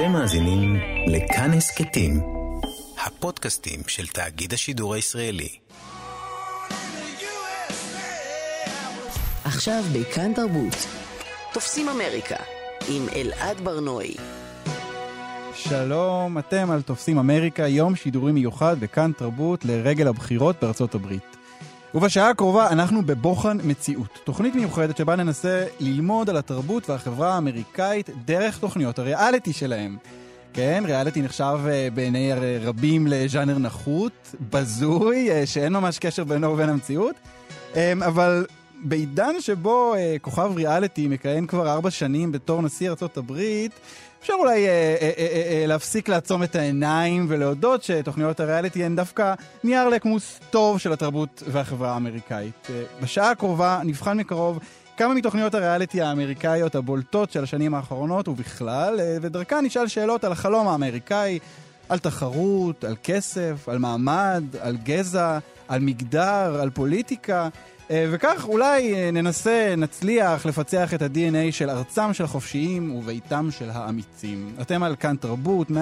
אתם מאזינים לכאן הסכתים, הפודקאסטים של תאגיד השידור הישראלי. עכשיו בכאן תרבות. תופסים אמריקה, עם אלעד ברנועי. שלום, אתם על תופסים אמריקה, יום שידורי מיוחד בכאן תרבות לרגל הבחירות בארצות הברית. ובשעה הקרובה אנחנו בבוחן מציאות, תוכנית מיוחדת שבה ננסה ללמוד על התרבות והחברה האמריקאית דרך תוכניות הריאליטי שלהם. כן, ריאליטי נחשב uh, בעיני רבים לז'אנר נחות, בזוי, uh, שאין ממש קשר בינו ובין המציאות, um, אבל בעידן שבו כוכב ריאליטי מכהן כבר ארבע שנים בתור נשיא הברית, אפשר אולי אה, אה, אה, אה, להפסיק לעצום את העיניים ולהודות שתוכניות הריאליטי הן דווקא נייר לקמוס טוב של התרבות והחברה האמריקאית. אה, בשעה הקרובה נבחן מקרוב כמה מתוכניות הריאליטי האמריקאיות הבולטות של השנים האחרונות ובכלל, אה, ודרכן נשאל שאלות על החלום האמריקאי, על תחרות, על כסף, על מעמד, על גזע, על מגדר, על פוליטיקה. אה, וכך אולי אה, ננסה, נצליח לפצח את ה-DNA של ארצם של החופשיים וביתם של האמיצים. אתם על כאן תרבות, 104.9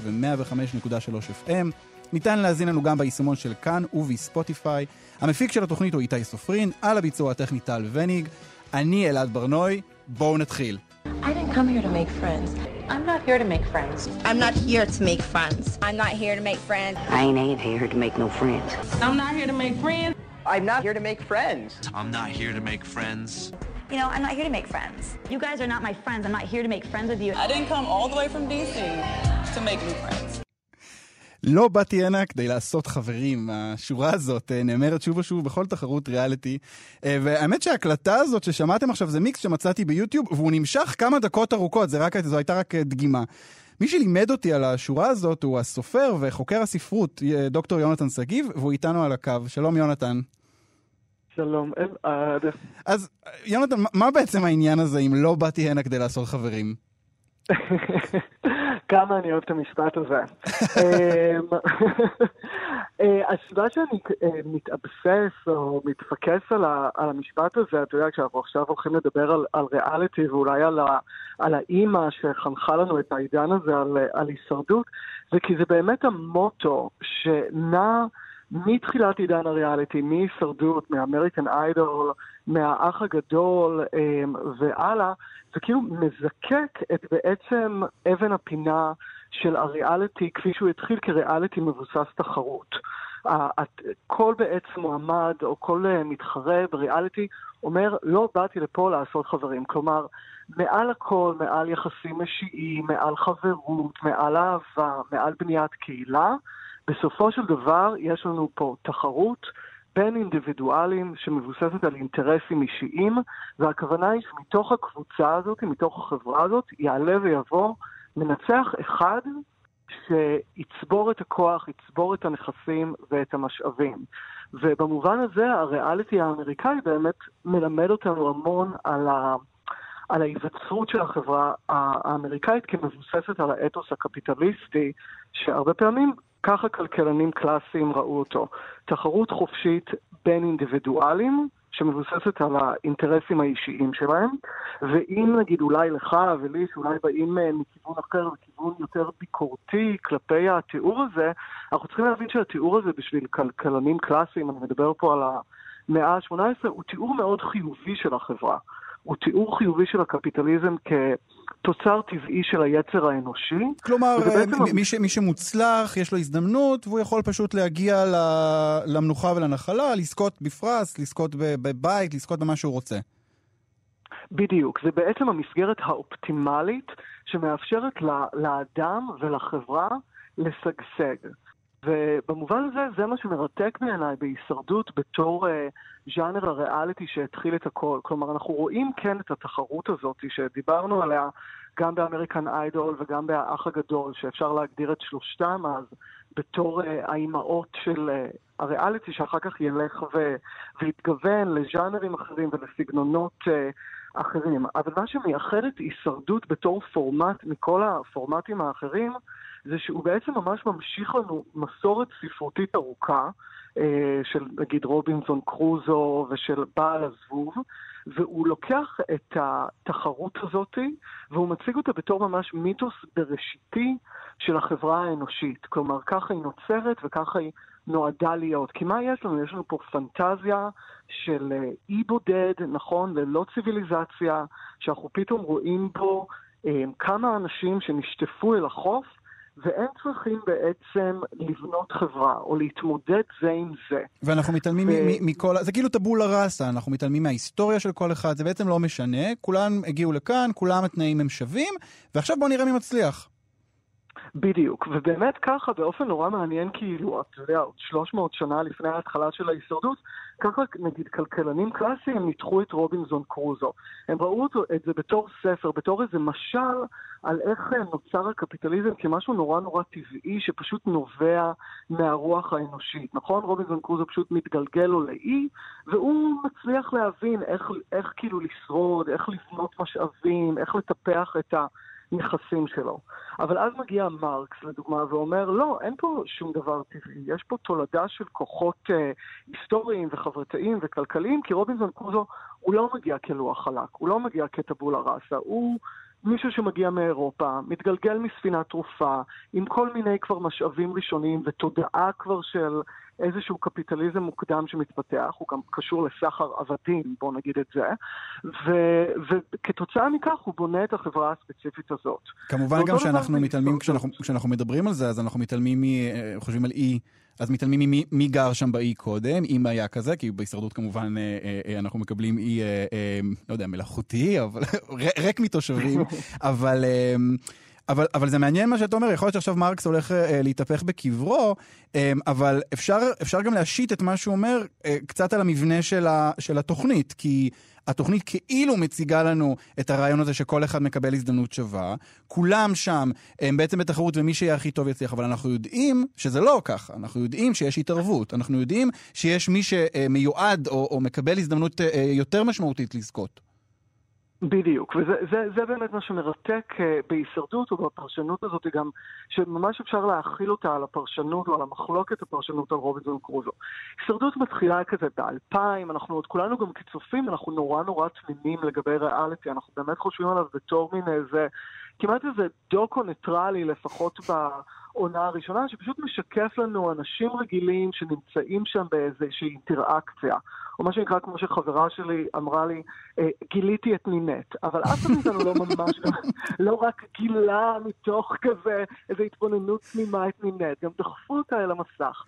ו-105.3 FM. ניתן להזין לנו גם ביישומון של כאן ובספוטיפיי. המפיק של התוכנית הוא איתי סופרין, על הביצוע הטכני טל וניג. אני אלעד ברנוי, בואו נתחיל. I didn't come here to make. I'm not here to make friends. I'm not here to make friends. I'm not here to make friends. I ain't here to make no friends. I'm not here to make friends. I'm not here to make friends. I'm not here to make friends. You know, I'm not here to make friends. You guys are not my friends. I'm not here to make friends with you. I didn't come all the way from DC to make new friends. לא באתי הנה כדי לעשות חברים. השורה הזאת אה, נאמרת שוב ושוב בכל תחרות ריאליטי. אה, והאמת שההקלטה הזאת ששמעתם עכשיו זה מיקס שמצאתי ביוטיוב, והוא נמשך כמה דקות ארוכות, זה רק, זו הייתה רק אה, דגימה. מי שלימד אותי על השורה הזאת הוא הסופר וחוקר הספרות, דוקטור יונתן שגיב, והוא איתנו על הקו. שלום יונתן. שלום, אלעד. אז יונתן, מה בעצם העניין הזה אם לא באתי הנה כדי לעשות חברים? כמה אני אוהב את המשפט הזה. אמ, אה, הסיבה שאני אה, מתאבסס או מתפקס על, המשפט הזה, אתה יודע, כשאנחנו עכשיו הולכים לדבר על, על ריאליטי ואולי על, ה, על האימא שחנכה לנו את העידן הזה על, על הישרדות, זה כי זה באמת המוטו שנע... מתחילת עידן הריאליטי, מהישרדות, מאמריקן איידול, מהאח הגדול אמ, והלאה, זה כאילו מזקק את בעצם אבן הפינה של הריאליטי כפי שהוא התחיל כריאליטי מבוסס תחרות. כל בעצם מועמד או כל אה, מתחרה בריאליטי אומר, לא באתי לפה לעשות חברים. כלומר, מעל הכל, מעל יחסים אישיים, מעל חברות, מעל אהבה, מעל בניית קהילה, בסופו של דבר יש לנו פה תחרות בין אינדיבידואלים שמבוססת על אינטרסים אישיים, והכוונה היא שמתוך הקבוצה הזאת, מתוך החברה הזאת, יעלה ויבוא מנצח אחד שיצבור את הכוח, יצבור את הנכסים ואת המשאבים. ובמובן הזה הריאליטי האמריקאי באמת מלמד אותנו המון על, ה, על ההיווצרות של החברה האמריקאית כמבוססת על האתוס הקפיטליסטי, שהרבה פעמים ככה כלכלנים קלאסיים ראו אותו. תחרות חופשית בין אינדיבידואלים, שמבוססת על האינטרסים האישיים שלהם, ואם נגיד אולי לך ולי, שאולי באים אה, מכיוון אחר, מכיוון יותר ביקורתי כלפי התיאור הזה, אנחנו צריכים להבין שהתיאור הזה בשביל כלכלנים קלאסיים, אני מדבר פה על המאה ה-18, הוא תיאור מאוד חיובי של החברה. הוא תיאור חיובי של הקפיטליזם כתוצר טבעי של היצר האנושי. כלומר, בעצם... מי, ש, מי שמוצלח, יש לו הזדמנות, והוא יכול פשוט להגיע למנוחה ולנחלה, לזכות בפרס, לזכות בבית, לזכות במה שהוא רוצה. בדיוק, זה בעצם המסגרת האופטימלית שמאפשרת לאדם ולחברה לשגשג. ובמובן הזה, זה מה שמרתק בעיניי בהישרדות בתור אה, ז'אנר הריאליטי שהתחיל את הכל. כלומר, אנחנו רואים כן את התחרות הזאת שדיברנו עליה גם באמריקן איידול וגם באח הגדול, שאפשר להגדיר את שלושתם אז בתור אה, האימהות של אה, הריאליטי, שאחר כך ילך ו- ויתגוון לז'אנרים אחרים ולסגנונות אה, אחרים. אבל מה שמייחד את הישרדות בתור פורמט מכל הפורמטים האחרים, זה שהוא בעצם ממש ממשיך לנו מסורת ספרותית ארוכה, של נגיד רובינסון קרוזו ושל בעל הזבוב, והוא לוקח את התחרות הזאת והוא מציג אותה בתור ממש מיתוס בראשיתי של החברה האנושית. כלומר, ככה היא נוצרת וככה היא נועדה להיות. כי מה יש לנו? יש לנו פה פנטזיה של אה, אי בודד, נכון, ללא ציוויליזציה, שאנחנו פתאום רואים בו אה, כמה אנשים שנשטפו אל החוף, והם צריכים בעצם לבנות חברה, או להתמודד זה עם זה. ואנחנו מתעלמים ו... מכל, זה כאילו טבולה ראסה, אנחנו מתעלמים מההיסטוריה של כל אחד, זה בעצם לא משנה, כולם הגיעו לכאן, כולם התנאים הם שווים, ועכשיו בואו נראה מי מצליח. בדיוק, ובאמת ככה, באופן נורא מעניין, כאילו, אתה יודע, עוד 300 שנה לפני ההתחלה של ההישרדות, ככה נגיד כלכלנים קלאסיים ניתחו את רובינזון קרוזו. הם ראו את זה בתור ספר, בתור איזה משל על איך נוצר הקפיטליזם כמשהו נורא נורא טבעי שפשוט נובע מהרוח האנושית, נכון? רובינזון קרוזו פשוט מתגלגל לו לאי, והוא מצליח להבין איך, איך כאילו לשרוד, איך לבנות משאבים, איך לטפח את ה... נכסים שלו. אבל אז מגיע מרקס, לדוגמה, ואומר, לא, אין פה שום דבר טבעי, יש פה תולדה של כוחות אה, היסטוריים וחברתיים וכלכליים, כי רובינזון קרוזו הוא לא מגיע כלוח חלק, הוא לא מגיע כטבולה ראסה, הוא... מישהו שמגיע מאירופה, מתגלגל מספינת תרופה, עם כל מיני כבר משאבים ראשונים ותודעה כבר של איזשהו קפיטליזם מוקדם שמתפתח, הוא גם קשור לסחר עבדים, בואו נגיד את זה, ו, וכתוצאה מכך הוא בונה את החברה הספציפית הזאת. כמובן גם שאנחנו מתעלמים, כשאנחנו, כשאנחנו מדברים על זה, אז אנחנו מתעלמים, מ, אה, חושבים על אי, אז מתעלמים ממי מי גר שם באי קודם, אם היה כזה, כי בהישרדות כמובן אה, אה, אנחנו מקבלים אי, לא יודע, מלאכותי, אבל ריק מתושבים, אבל... אבל, אבל זה מעניין מה שאתה אומר, יכול להיות שעכשיו מרקס הולך אה, להתהפך בקברו, אה, אבל אפשר, אפשר גם להשית את מה שהוא אומר אה, קצת על המבנה של, ה, של התוכנית, כי התוכנית כאילו מציגה לנו את הרעיון הזה שכל אחד מקבל הזדמנות שווה, כולם שם הם בעצם בתחרות ומי שיהיה הכי טוב יצליח, אבל אנחנו יודעים שזה לא ככה, אנחנו יודעים שיש התערבות, אנחנו יודעים שיש מי שמיועד או, או מקבל הזדמנות אה, יותר משמעותית לזכות. בדיוק, וזה זה, זה באמת מה שמרתק uh, בהישרדות ובפרשנות הזאת גם, שממש אפשר להכיל אותה על הפרשנות או על המחלוקת הפרשנות על רובינזון קרוזו. הישרדות מתחילה כזה באלפיים, אנחנו עוד כולנו גם כצופים, אנחנו נורא נורא תמימים לגבי ריאליטי, אנחנו באמת חושבים עליו בתור מין איזה, כמעט איזה דוקו ניטרלי לפחות ב... עונה הראשונה, שפשוט משקף לנו אנשים רגילים שנמצאים שם באיזושהי אינטראקציה. או מה שנקרא, כמו שחברה שלי אמרה לי, אה, גיליתי את נינט. אבל אף אחד מאיתנו לא ממש, לא רק גילה מתוך כזה איזו התבוננות תמימה את נינט, גם דחפו אותה אל המסך.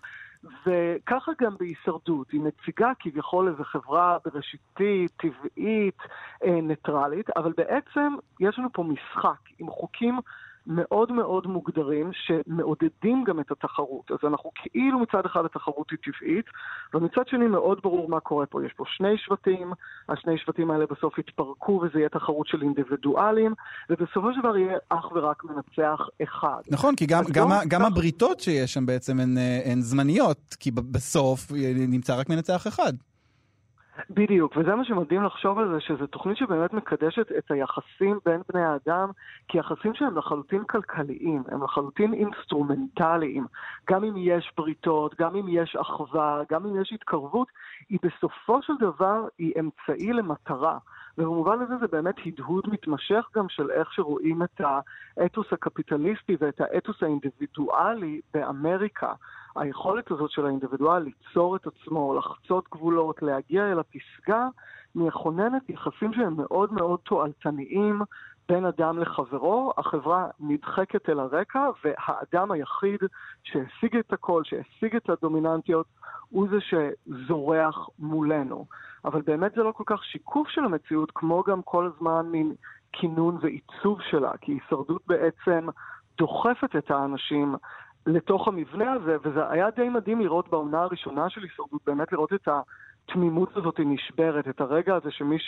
וככה גם בהישרדות, היא מציגה כביכול איזו חברה בראשיתית, טבעית, אה, ניטרלית, אבל בעצם יש לנו פה משחק עם חוקים מאוד מאוד מוגדרים שמעודדים גם את התחרות. אז אנחנו כאילו מצד אחד התחרות היא טבעית, ומצד שני מאוד ברור מה קורה פה. יש פה שני שבטים, השני שבטים האלה בסוף יתפרקו וזה יהיה תחרות של אינדיבידואלים, ובסופו של דבר יהיה אך ורק מנצח אחד. נכון, כי גם, גם, לא, גם כך... הבריתות שיש שם בעצם הן, אה, הן זמניות, כי בסוף נמצא רק מנצח אחד. בדיוק, וזה מה שמדהים לחשוב על זה, שזו תוכנית שבאמת מקדשת את היחסים בין בני האדם, כי יחסים שהם לחלוטין כלכליים, הם לחלוטין אינסטרומנטליים. גם אם יש בריתות, גם אם יש אחווה, גם אם יש התקרבות, היא בסופו של דבר היא אמצעי למטרה. ובמובן הזה זה באמת הדהוד מתמשך גם של איך שרואים את האתוס הקפיטליסטי ואת האתוס האינדיבידואלי באמריקה. היכולת הזאת של האינדיבידואל ליצור את עצמו, לחצות גבולות, להגיע אל הפסגה, מכוננת יחסים שהם מאוד מאוד תועלתניים בין אדם לחברו, החברה נדחקת אל הרקע, והאדם היחיד שהשיג את הכל, שהשיג את הדומיננטיות, הוא זה שזורח מולנו. אבל באמת זה לא כל כך שיקוף של המציאות, כמו גם כל הזמן מין כינון ועיצוב שלה, כי הישרדות בעצם דוחפת את האנשים לתוך המבנה הזה, וזה היה די מדהים לראות בעונה הראשונה של הישרדות, באמת לראות את התמימות הזאת נשברת, את הרגע הזה שמי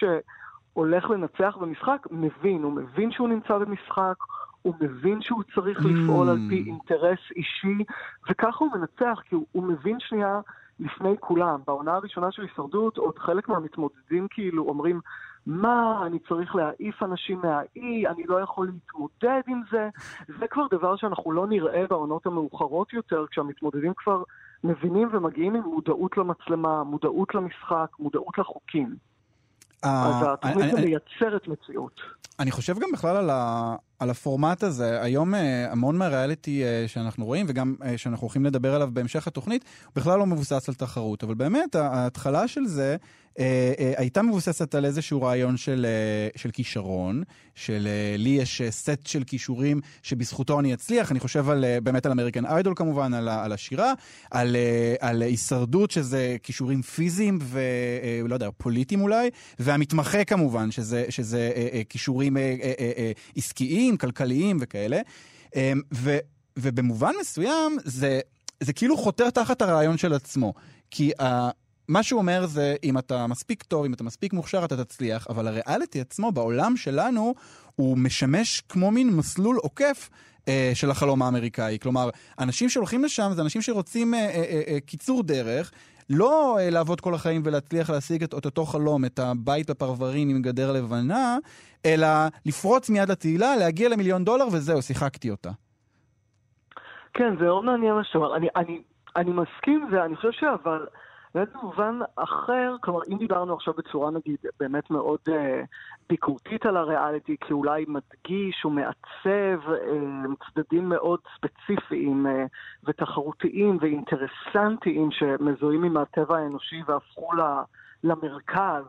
שהולך לנצח במשחק מבין, הוא מבין שהוא נמצא במשחק, הוא מבין שהוא צריך לפעול על פי mm. אינטרס אישי, וככה הוא מנצח, כי הוא, הוא מבין שנייה לפני כולם. בעונה הראשונה של הישרדות, עוד חלק מהמתמודדים כאילו אומרים, מה, אני צריך להעיף אנשים מהאי, אני לא יכול להתמודד עם זה. זה כבר דבר שאנחנו לא נראה בעונות המאוחרות יותר, כשהמתמודדים כבר מבינים ומגיעים עם מודעות למצלמה, מודעות למשחק, מודעות לחוקים. אז התוכנית מייצרת מציאות. אני חושב גם בכלל על, ה, על הפורמט הזה. היום המון מהריאליטי שאנחנו רואים, וגם שאנחנו הולכים לדבר עליו בהמשך התוכנית, בכלל לא מבוסס על תחרות. אבל באמת, ההתחלה של זה אה, אה, הייתה מבוססת על איזשהו רעיון של, אה, של כישרון, של לי יש סט של כישורים שבזכותו אני אצליח, אני חושב על, באמת על אמריקן איידול כמובן, על, על השירה, על, על הישרדות שזה כישורים פיזיים ולא יודע, פוליטיים אולי, והמתמחה כמובן, שזה, שזה כישורים עסקיים, כלכליים וכאלה. ו, ובמובן מסוים זה, זה כאילו חותר תחת הרעיון של עצמו. כי מה שהוא אומר זה, אם אתה מספיק טוב, אם אתה מספיק מוכשר, אתה תצליח, אבל הריאליטי עצמו, בעולם שלנו, הוא משמש כמו מין מסלול עוקף אה, של החלום האמריקאי. כלומר, אנשים שהולכים לשם זה אנשים שרוצים אה, אה, אה, אה קיצור דרך. לא אה, לעבוד כל החיים ולהצליח להשיג את, את אותו חלום, את הבית בפרברים עם גדר לבנה, אלא לפרוץ מיד לתהילה, להגיע למיליון דולר וזהו, שיחקתי אותה. כן, זה מאוד מעניין מה שאומר. אני, אני, אני מסכים, ואני חושב שאבל... באיזה מובן אחר, כלומר, אם דיברנו עכשיו בצורה נגיד באמת מאוד אה, ביקורתית על הריאליטי, כי אולי מדגיש ומעצב אה, צדדים מאוד ספציפיים אה, ותחרותיים ואינטרסנטיים שמזוהים עם הטבע האנושי והפכו. למרכז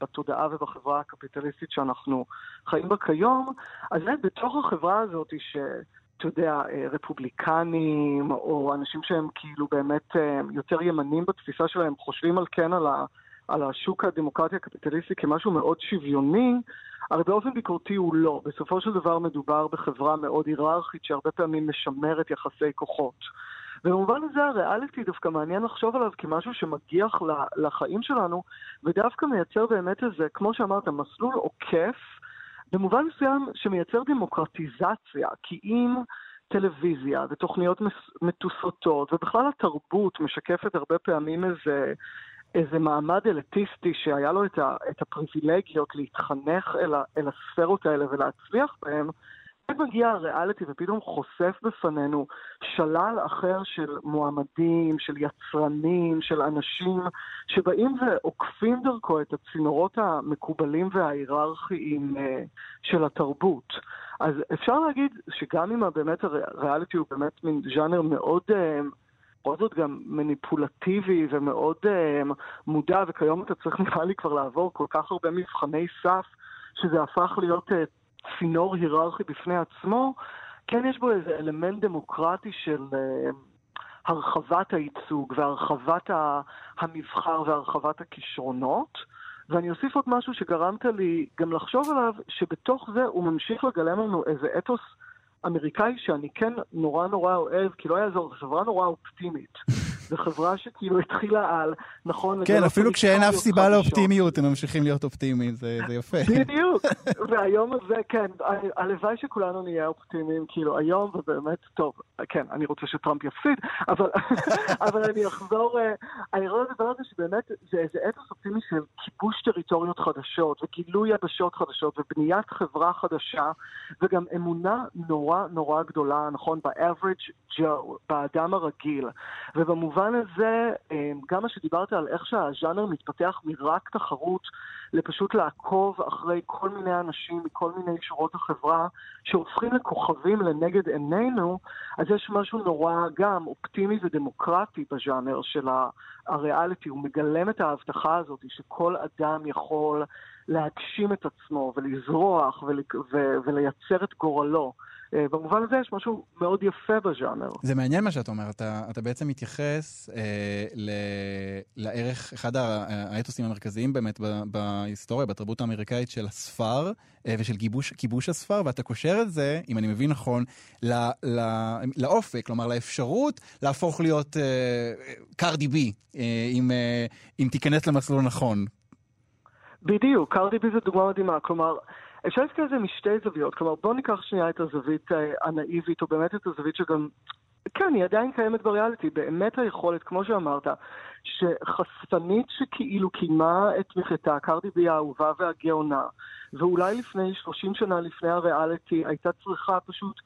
בתודעה ובחברה הקפיטליסטית שאנחנו חיים בה כיום, אז בתוך החברה הזאת ש... אתה יודע, אה, רפובליקנים, או אנשים שהם כאילו באמת יותר ימנים בתפיסה שלהם, חושבים על כן על, ה, על השוק הדמוקרטי הקפיטליסטי כמשהו מאוד שוויוני, הרי באופן ביקורתי הוא לא. בסופו של דבר מדובר בחברה מאוד היררכית שהרבה פעמים משמרת יחסי כוחות. ובמובן הזה הריאליטי דווקא מעניין לחשוב עליו כמשהו שמגיח לחיים שלנו, ודווקא מייצר באמת איזה, כמו שאמרת, מסלול עוקף. במובן מסוים שמייצר דמוקרטיזציה, כי אם טלוויזיה ותוכניות מתוסרטות, ובכלל התרבות משקפת הרבה פעמים איזה, איזה מעמד אליטיסטי שהיה לו את, ה, את הפריבילגיות להתחנך אל, ה, אל הספרות האלה ולהצליח בהן, מגיע הריאליטי ופתאום חושף בפנינו שלל אחר של מועמדים, של יצרנים, של אנשים שבאים ועוקפים דרכו את הצינורות המקובלים וההיררכיים אה, של התרבות. אז אפשר להגיד שגם אם באמת הריאליטי הוא באמת מין ז'אנר מאוד... אה, בכל זאת גם מניפולטיבי ומאוד uh, מודע, וכיום אתה צריך נראה לי כבר לעבור כל כך הרבה מבחני סף, שזה הפך להיות uh, צינור היררכי בפני עצמו, כן יש בו איזה אלמנט דמוקרטי של uh, הרחבת הייצוג והרחבת המבחר והרחבת הכישרונות. ואני אוסיף עוד משהו שגרמת לי גם לחשוב עליו, שבתוך זה הוא ממשיך לגלם לנו איזה אתוס אמריקאי שאני כן נורא נורא אוהב, כי לא יעזור, זו חברה נורא אופטימית. זו חברה שכאילו התחילה על, נכון? כן, אפילו כשאין אף סיבה לאופטימיות, הם ממשיכים להיות אופטימיים, זה, זה יפה. בדיוק, והיום הזה, כן, הלוואי שכולנו נהיה אופטימיים, כאילו היום, ובאמת, טוב, כן, אני רוצה שטראמפ יפסיד, אבל, אבל אני אחזור, אה, אני רואה לדבר על זה שבאמת זה איזה אתוס אופטימי של כיבוש טריטוריות חדשות, וגילוי יבשות חדשות, ובניית חברה חדשה, וגם אמונה נורא נורא גדולה, נכון, ב-average Joe, באדם הרגיל, ובמובן במובן הזה, אמ, גם מה שדיברת על איך שהז'אנר מתפתח מרק תחרות לפשוט לעקוב אחרי כל מיני אנשים מכל מיני שורות החברה שהופכים לכוכבים לנגד עינינו, אז יש משהו נורא גם אופטימי ודמוקרטי בז'אנר של הריאליטי. הוא מגלם את ההבטחה הזאת שכל אדם יכול להגשים את עצמו ולזרוח ולייצר את גורלו. אה, במובן הזה יש משהו מאוד יפה בז'אנר. זה מעניין מה שאתה אומר, אתה, אתה בעצם מתייחס אה, ל, לערך, אחד האתוסים המרכזיים באמת בהיסטוריה, בתרבות האמריקאית של הספר אה, ושל גיבוש, כיבוש הספר, ואתה קושר את זה, אם אני מבין נכון, ל, ל, לאופק, כלומר לאפשרות להפוך להיות אה, קרדי בי, אה, אם, אה, אם תיכנס למסלול נכון. בדיוק, קרדי בי זה דוגמה מדהימה, כלומר... אפשר להסתכל על זה משתי זוויות, כלומר בוא ניקח שנייה את הזווית אה, הנאיבית, או באמת את הזווית שגם, כן, היא עדיין קיימת בריאליטי, באמת היכולת, כמו שאמרת, שחשפנית שכאילו קיימה את מחייתה, קרדי בי האהובה והגאונה, ואולי לפני 30 שנה לפני הריאליטי הייתה צריכה פשוט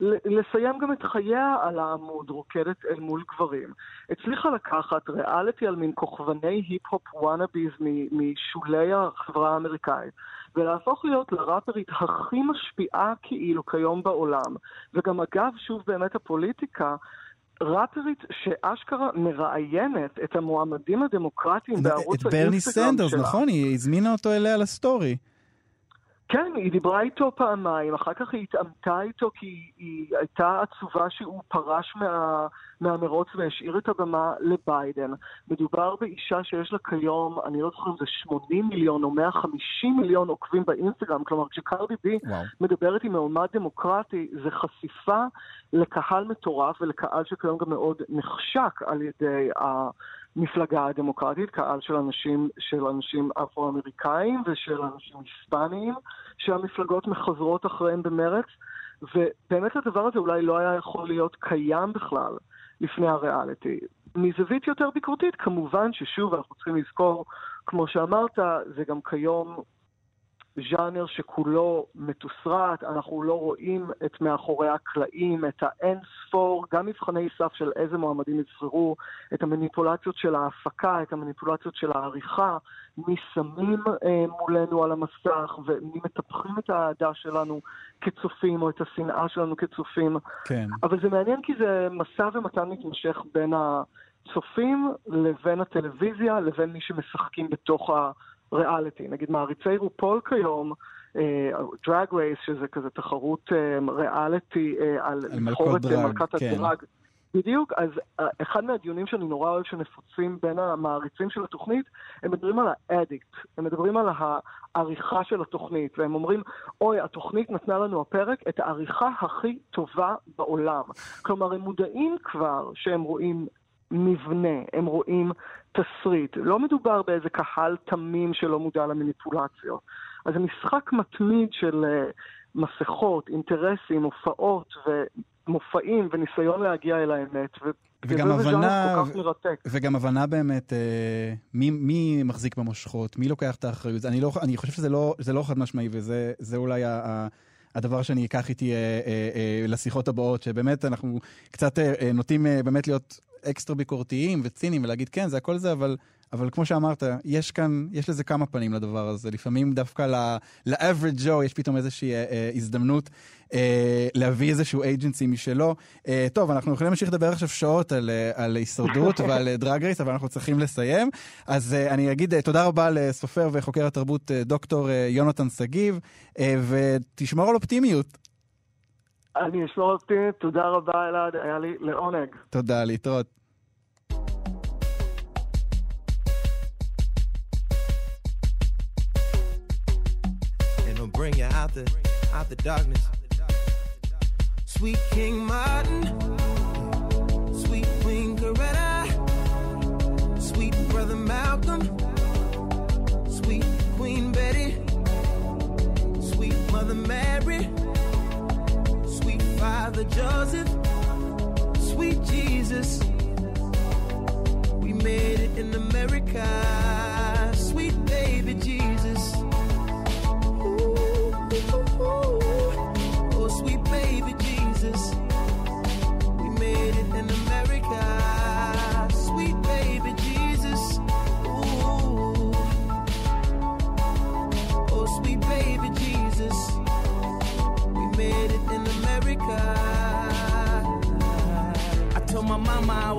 לסיים גם את חייה על העמוד, רוקדת אל מול גברים. הצליחה לקחת ריאליטי על מין כוכבני היפ-הופ wannabes משולי החברה האמריקאית, ולהפוך להיות לראפרית הכי משפיעה כאילו כיום בעולם. וגם אגב, שוב באמת הפוליטיקה, ראפרית שאשכרה מראיינת את המועמדים הדמוקרטיים בערוץ האינסטגרם שלה. את ברני סנדרס, נכון? היא הזמינה אותו אליה ל story. כן, היא דיברה איתו פעמיים, אחר כך היא התעמתה איתו כי היא הייתה עצובה שהוא פרש מה, מהמרוץ והשאיר את הבמה לביידן. מדובר באישה שיש לה כיום, אני לא זוכר אם זה 80 מיליון או 150 מיליון עוקבים באינסטגרם, כלומר כשקרדי בי וואו. מדברת עם מועמד דמוקרטי, זה חשיפה לקהל מטורף ולקהל שכיום גם מאוד נחשק על ידי ה... המפלגה הדמוקרטית, קהל של אנשים, של אנשים אפרו-אמריקאים ושל אנשים היספניים, שהמפלגות מחזרות אחריהם במרץ, ובאמת הדבר הזה אולי לא היה יכול להיות קיים בכלל לפני הריאליטי. מזווית יותר ביקורתית, כמובן ששוב, אנחנו צריכים לזכור, כמו שאמרת, זה גם כיום ז'אנר שכולו מתוסרט, אנחנו לא רואים את מאחורי הקלעים, את האין ספור, גם מבחני סף של איזה מועמדים יבחרו, את המניפולציות של ההפקה, את המניפולציות של העריכה, מי שמים אה, מולנו על המסך ומי מטפחים את האהדה שלנו כצופים או את השנאה שלנו כצופים. כן. אבל זה מעניין כי זה מסע ומתן מתמשך בין הצופים לבין הטלוויזיה לבין מי שמשחקים בתוך ה... ריאליטי. נגיד מעריצי רופול כיום, דרג uh, רייס, שזה כזה תחרות uh, ריאליטי uh, על לבחור את מלכת כן. הדרג. בדיוק, אז uh, אחד מהדיונים שאני נורא אוהב שנפוצים בין המעריצים של התוכנית, הם מדברים על האדיקט, הם מדברים על העריכה של התוכנית, והם אומרים, אוי, התוכנית נתנה לנו הפרק את העריכה הכי טובה בעולם. כלומר, הם מודעים כבר שהם רואים מבנה, הם רואים תסריט. לא מדובר באיזה קהל תמים שלא מודע למניפולציות. אז זה משחק מתמיד של uh, מסכות, אינטרסים, הופעות ומופעים וניסיון להגיע אל האמת. וגם הבנה, וגם הבנה באמת אה, מי, מי מחזיק במושכות, מי לוקח את האחריות. אני, לא, אני חושב שזה לא, לא חד משמעי, וזה אולי ה, ה, הדבר שאני אקח איתי אה, אה, אה, לשיחות הבאות, שבאמת אנחנו קצת אה, אה נוטים אה, באמת להיות אקסטרה ביקורתיים וציניים ולהגיד כן, זה הכל זה, אבל, אבל כמו שאמרת, יש כאן, יש לזה כמה פנים לדבר הזה. לפעמים דווקא ל-average Joe יש פתאום איזושהי אה, אה, הזדמנות אה, להביא איזשהו agency משלו. אה, טוב, אנחנו יכולים להמשיך לדבר עכשיו שעות על, אה, על הישרדות ועל דרג אה, רייס, אבל אנחנו צריכים לסיים. אז אה, אני אגיד אה, תודה רבה לסופר וחוקר התרבות אה, דוקטור אה, יונתן שגיב, אה, ותשמור על אופטימיות. אני אשמור אותי, תודה רבה אלעד, היה לי לעונג. תודה, להתראות. bring you out the out the darkness. Sweet King Martin, sweet Queen Coretta, sweet brother Malcolm, sweet Queen Betty, sweet Mother Mary. Joseph, sweet Jesus. We made it in America,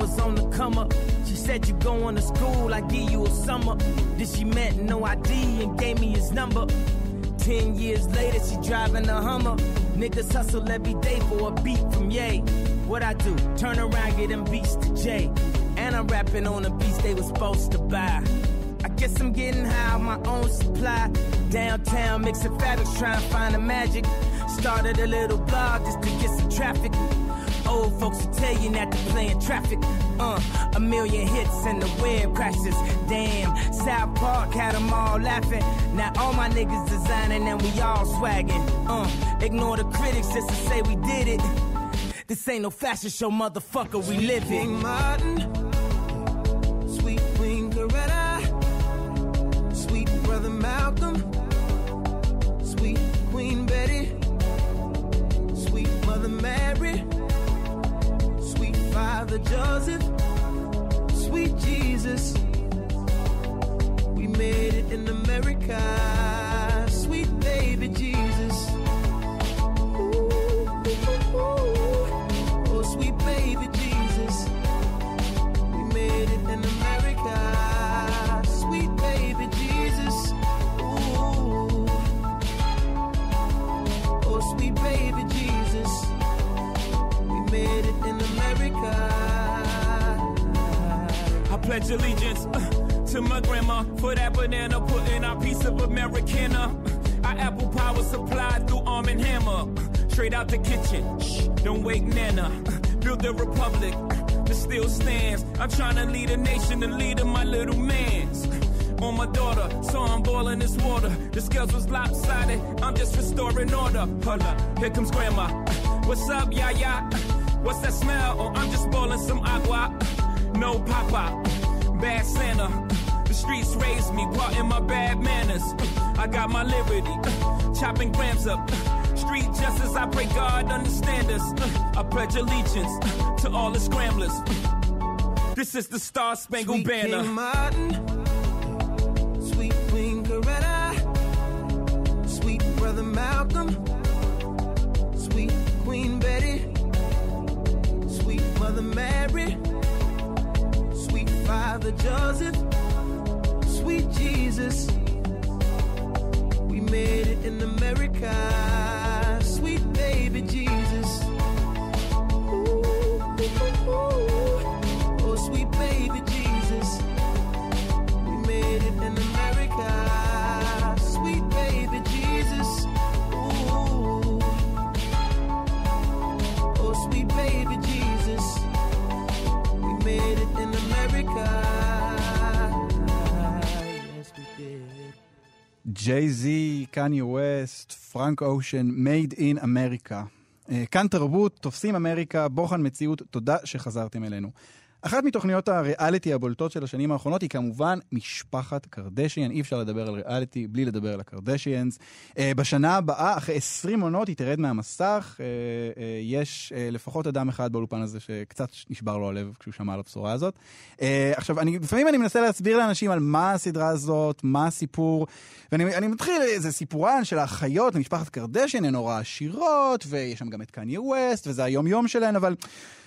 was on the come up. She said you going to school, I give you a summer. Then she met no ID and gave me his number. Ten years later, she driving a Hummer. Niggas hustle every day for a beat from Ye. What I do? Turn around, get them beats to J. And I'm rapping on the beats they was supposed to buy. I guess I'm getting high on my own supply. Downtown mixing fabrics, trying to find the magic. Started a little blog just to get some traffic. Old folks will tell you not to play in traffic. Uh, a million hits and the web crashes. Damn, South Park had them all laughing. Now all my niggas designing and we all swagging. Uh, ignore the critics just to say we did it. This ain't no fashion show, motherfucker, we live it. Martin, Father Joseph, sweet Jesus. We made it in America, sweet baby Jesus. Pledge allegiance uh, to my grandma for that banana pudding, our piece of Americana. Our apple power supplied through Arm and Hammer. Straight out the kitchen, shh, don't wake Nana. Uh, build the republic uh, that still stands. I'm trying to lead a nation and lead in my little man's. Uh, on my daughter, so I'm boiling this water. The scales was lopsided, I'm just restoring order. Hold up, here comes grandma. What's up, ya ya? What's that smell? Oh, I'm just boiling some agua. No papa, bad Santa. The streets raised me, brought in my bad manners. I got my liberty, chopping grams up. Street justice, I pray God understand us. I pledge allegiance to all the scramblers. This is the Star Spangled Sweet Banner. King Martin, sweet Queen Coretta, sweet Brother Malcolm, sweet Queen Betty, sweet Mother Mary, Father Joseph, sweet Jesus. We made it in America, ג'יי-זי, קניה ווסט, פרנק אושן, מייד אין אמריקה. כאן תרבות, תופסים אמריקה, בוחן מציאות, תודה שחזרתם אלינו. אחת מתוכניות הריאליטי הבולטות של השנים האחרונות היא כמובן משפחת קרדשיאן. אי אפשר לדבר על ריאליטי בלי לדבר על הקרדשיאנס. אה, בשנה הבאה, אחרי 20 עונות, היא תרד מהמסך. אה, אה, יש אה, לפחות אדם אחד באולפן הזה שקצת נשבר לו הלב כשהוא שמע על הבשורה הזאת. אה, עכשיו, אני, לפעמים אני מנסה להסביר לאנשים על מה הסדרה הזאת, מה הסיפור, ואני אני מתחיל, זה סיפורן של האחיות ממשפחת קרדשיאן, הן נורא עשירות, ויש שם גם את קניה ווסט, וזה היום-יום שלהן, אבל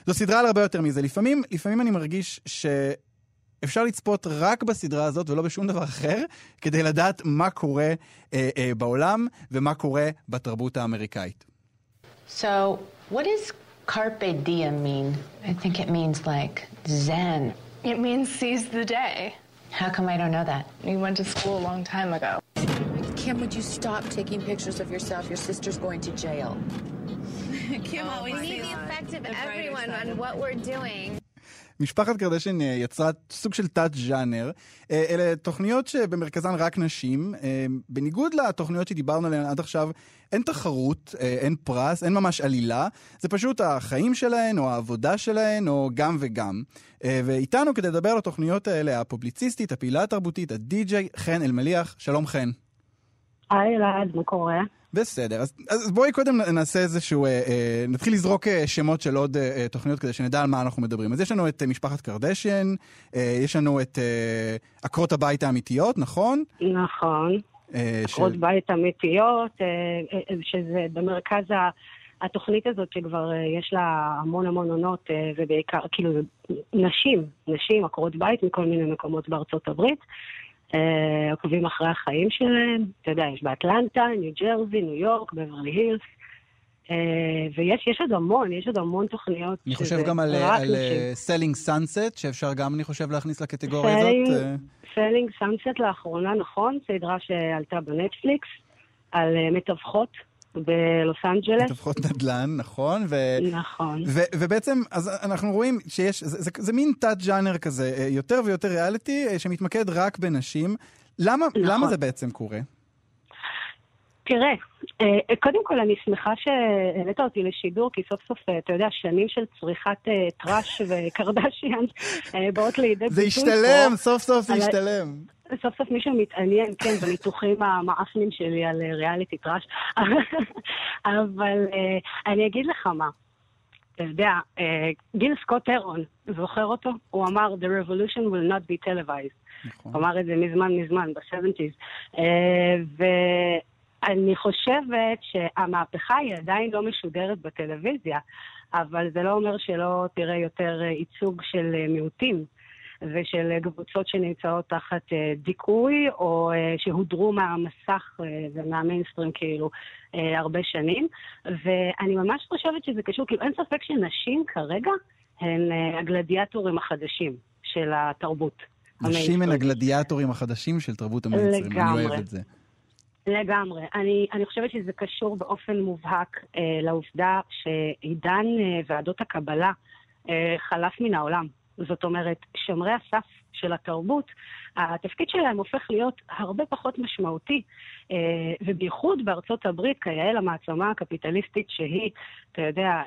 זו סדרה על הרבה יותר מזה. לפעמים, לפעמים אני מרגיש שאפשר לצפות רק בסדרה הזאת ולא בשום דבר אחר, כדי לדעת מה קורה אה, אה, בעולם ומה קורה בתרבות האמריקאית. So, what does carpe diem mean? I think it means like zen. It means seize the day. How come I don't know that? You went to school a long time ago. Kim, would you stop taking pictures of yourself? Your sister's going to jail. Kim Oh always sees God. the effect of everyone on what we're doing. משפחת קרדשן אה, יצרה סוג של תת-ז'אנר. אה, אלה תוכניות שבמרכזן רק נשים. אה, בניגוד לתוכניות שדיברנו עליהן עד עכשיו, אין תחרות, אין פרס, אין ממש עלילה. זה פשוט החיים שלהן, או העבודה שלהן, או גם וגם. ואיתנו כדי לדבר על התוכניות האלה, הפובליציסטית, הפעילה התרבותית, הדי-ג'יי, חן אלמליח. שלום חן. היי אלעד, מה קורה? בסדר, אז, אז בואי קודם נעשה איזשהו, אה, אה, נתחיל לזרוק אה, שמות של עוד אה, אה, תוכניות כדי שנדע על מה אנחנו מדברים. אז יש לנו את אה, משפחת קרדשן, אה, יש לנו את אה, עקרות הבית האמיתיות, נכון? נכון. אה, עקרות בית אמיתיות, אה, אה, שזה במרכז ה... התוכנית הזאת שכבר אה, יש לה המון המון עונות, אה, ובעיקר, כאילו, נשים, נשים, עקרות בית מכל מיני מקומות בארצות הברית, אה, עוקבים אחרי החיים שלהם, אתה יודע, יש באטלנטה, ניו ג'רזי, ניו יורק, בברלי הילס, אה, ויש יש עוד המון, יש עוד המון תוכניות. אני חושב גם על, על. Selling Sunset, שאפשר גם, אני חושב, להכניס לקטגוריה הזאת. Selling- אה, Sunset לאחרונה, נכון, סדרה שעלתה בנטפליקס, על אה, מתווכות בלוס אנג'לס. מתווכות נדל"ן, נכון? ו... נכון. ו- ובעצם, אז אנחנו רואים שיש, זה, זה, זה מין תת-ג'אנר כזה, אה, יותר ויותר ריאליטי, אה, שמתמקד רק בנשים. למה, נכון. למה זה בעצם קורה? תראה, אה, קודם כל אני שמחה שהעלית אותי לשידור, כי סוף סוף, אתה יודע, שנים של צריכת trash וקרדשיאן באות לידי ביטוי זה. השתלם, סוף סוף זה השתלם. סוף סוף מישהו מתעניין, כן, בניתוחים המעפנים שלי על אה, ריאליטי trash. אבל אה, אני אגיד לך מה. אתה יודע, אה, גיל סקוט הרון, זוכר אותו? הוא אמר, The revolution will not be televised. נכון. הוא אמר את זה מזמן מזמן, ב-70's. ואני חושבת שהמהפכה היא עדיין לא משודרת בטלוויזיה, אבל זה לא אומר שלא תראה יותר ייצוג של מיעוטים. ושל קבוצות שנמצאות תחת אה, דיכוי, או אה, שהודרו מהמסך אה, ומהמיינסטרים כאילו הרבה שנים. ואני ממש חושבת שזה קשור, כאילו אין ספק שנשים כרגע הן הגלדיאטורים החדשים של התרבות. נשים הן הגלדיאטורים החדשים של תרבות המיינסטרים, אני. אוהב את זה. לגמרי. אני, אני חושבת שזה קשור באופן מובהק אה, לעובדה שעידן אה, ועדות הקבלה אה, חלף מן העולם. זאת אומרת, שומרי הסף של התרבות, התפקיד שלהם הופך להיות הרבה פחות משמעותי, אה, ובייחוד בארצות הברית, כיאה למעצמה הקפיטליסטית שהיא, אתה יודע, אה,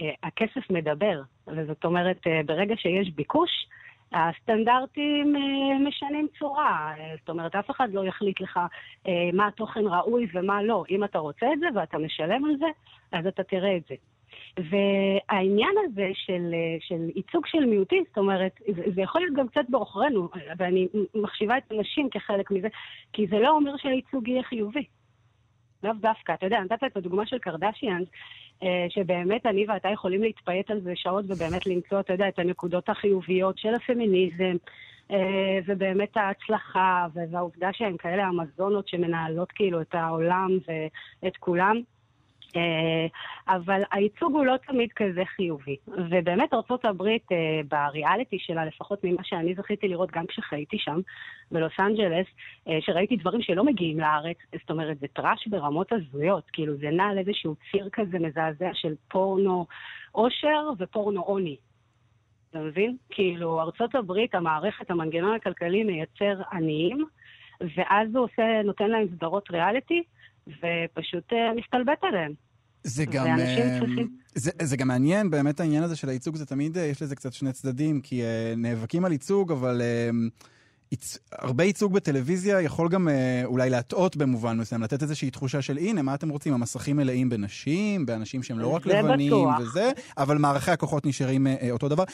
אה, הכסף מדבר. וזאת אומרת, ברגע שיש ביקוש, הסטנדרטים משנים צורה. זאת אומרת, אף אחד לא יחליט לך מה התוכן ראוי ומה לא. אם אתה רוצה את זה ואתה משלם על זה, אז אתה תראה את זה. והעניין הזה של, אה, של ייצוג של מיעוטים, זאת אומרת, זה, יכול להיות גם קצת בעוכרינו, ואני מחשיבה את הנשים כחלק מזה, כי זה לא אומר שהייצוג יהיה חיובי. לאו דווקא. אתה יודע, נתת את הדוגמה של קרדשיאנס, אה, שבאמת אני ואתה יכולים להתפייט על זה שעות ובאמת למצוא, אתה יודע, את הנקודות החיוביות של הפמיניזם, אה, ובאמת ההצלחה, והעובדה שהן כאלה המזונות שמנהלות כאילו את העולם ואת כולם. אה, אבל הייצוג הוא לא תמיד כזה חיובי. ובאמת ארה"ב אה, בריאליטי שלה, לפחות ממה שאני זכיתי לראות גם כשחייתי שם, בלוס אנג'לס, אה, שראיתי דברים שלא מגיעים לארץ, זאת אומרת, זה טראש ברמות הזויות, כאילו זה נע על איזשהו ציר כזה מזעזע של פורנו עושר ופורנו עוני. אתה מבין? כאילו, ארצות הברית, המערכת, המנגנון הכלכלי מייצר עניים, ואז הוא עושה, נותן להם סדרות ריאליטי, ופשוט אה, מסתלבט עליהם. זה גם, אה, זה, זה גם מעניין, באמת העניין הזה של הייצוג, זה תמיד, אה, יש לזה קצת שני צדדים, כי אה, נאבקים על ייצוג, אבל אה. הרבה ייצוג בטלוויזיה יכול גם אה, אולי להטעות במובן מסוים, לתת איזושהי תחושה של הנה, מה אתם רוצים, המסכים מלאים בנשים, באנשים שהם לא רק לבנים בטוח. וזה, אבל מערכי הכוחות נשארים אה, אה, אותו דבר.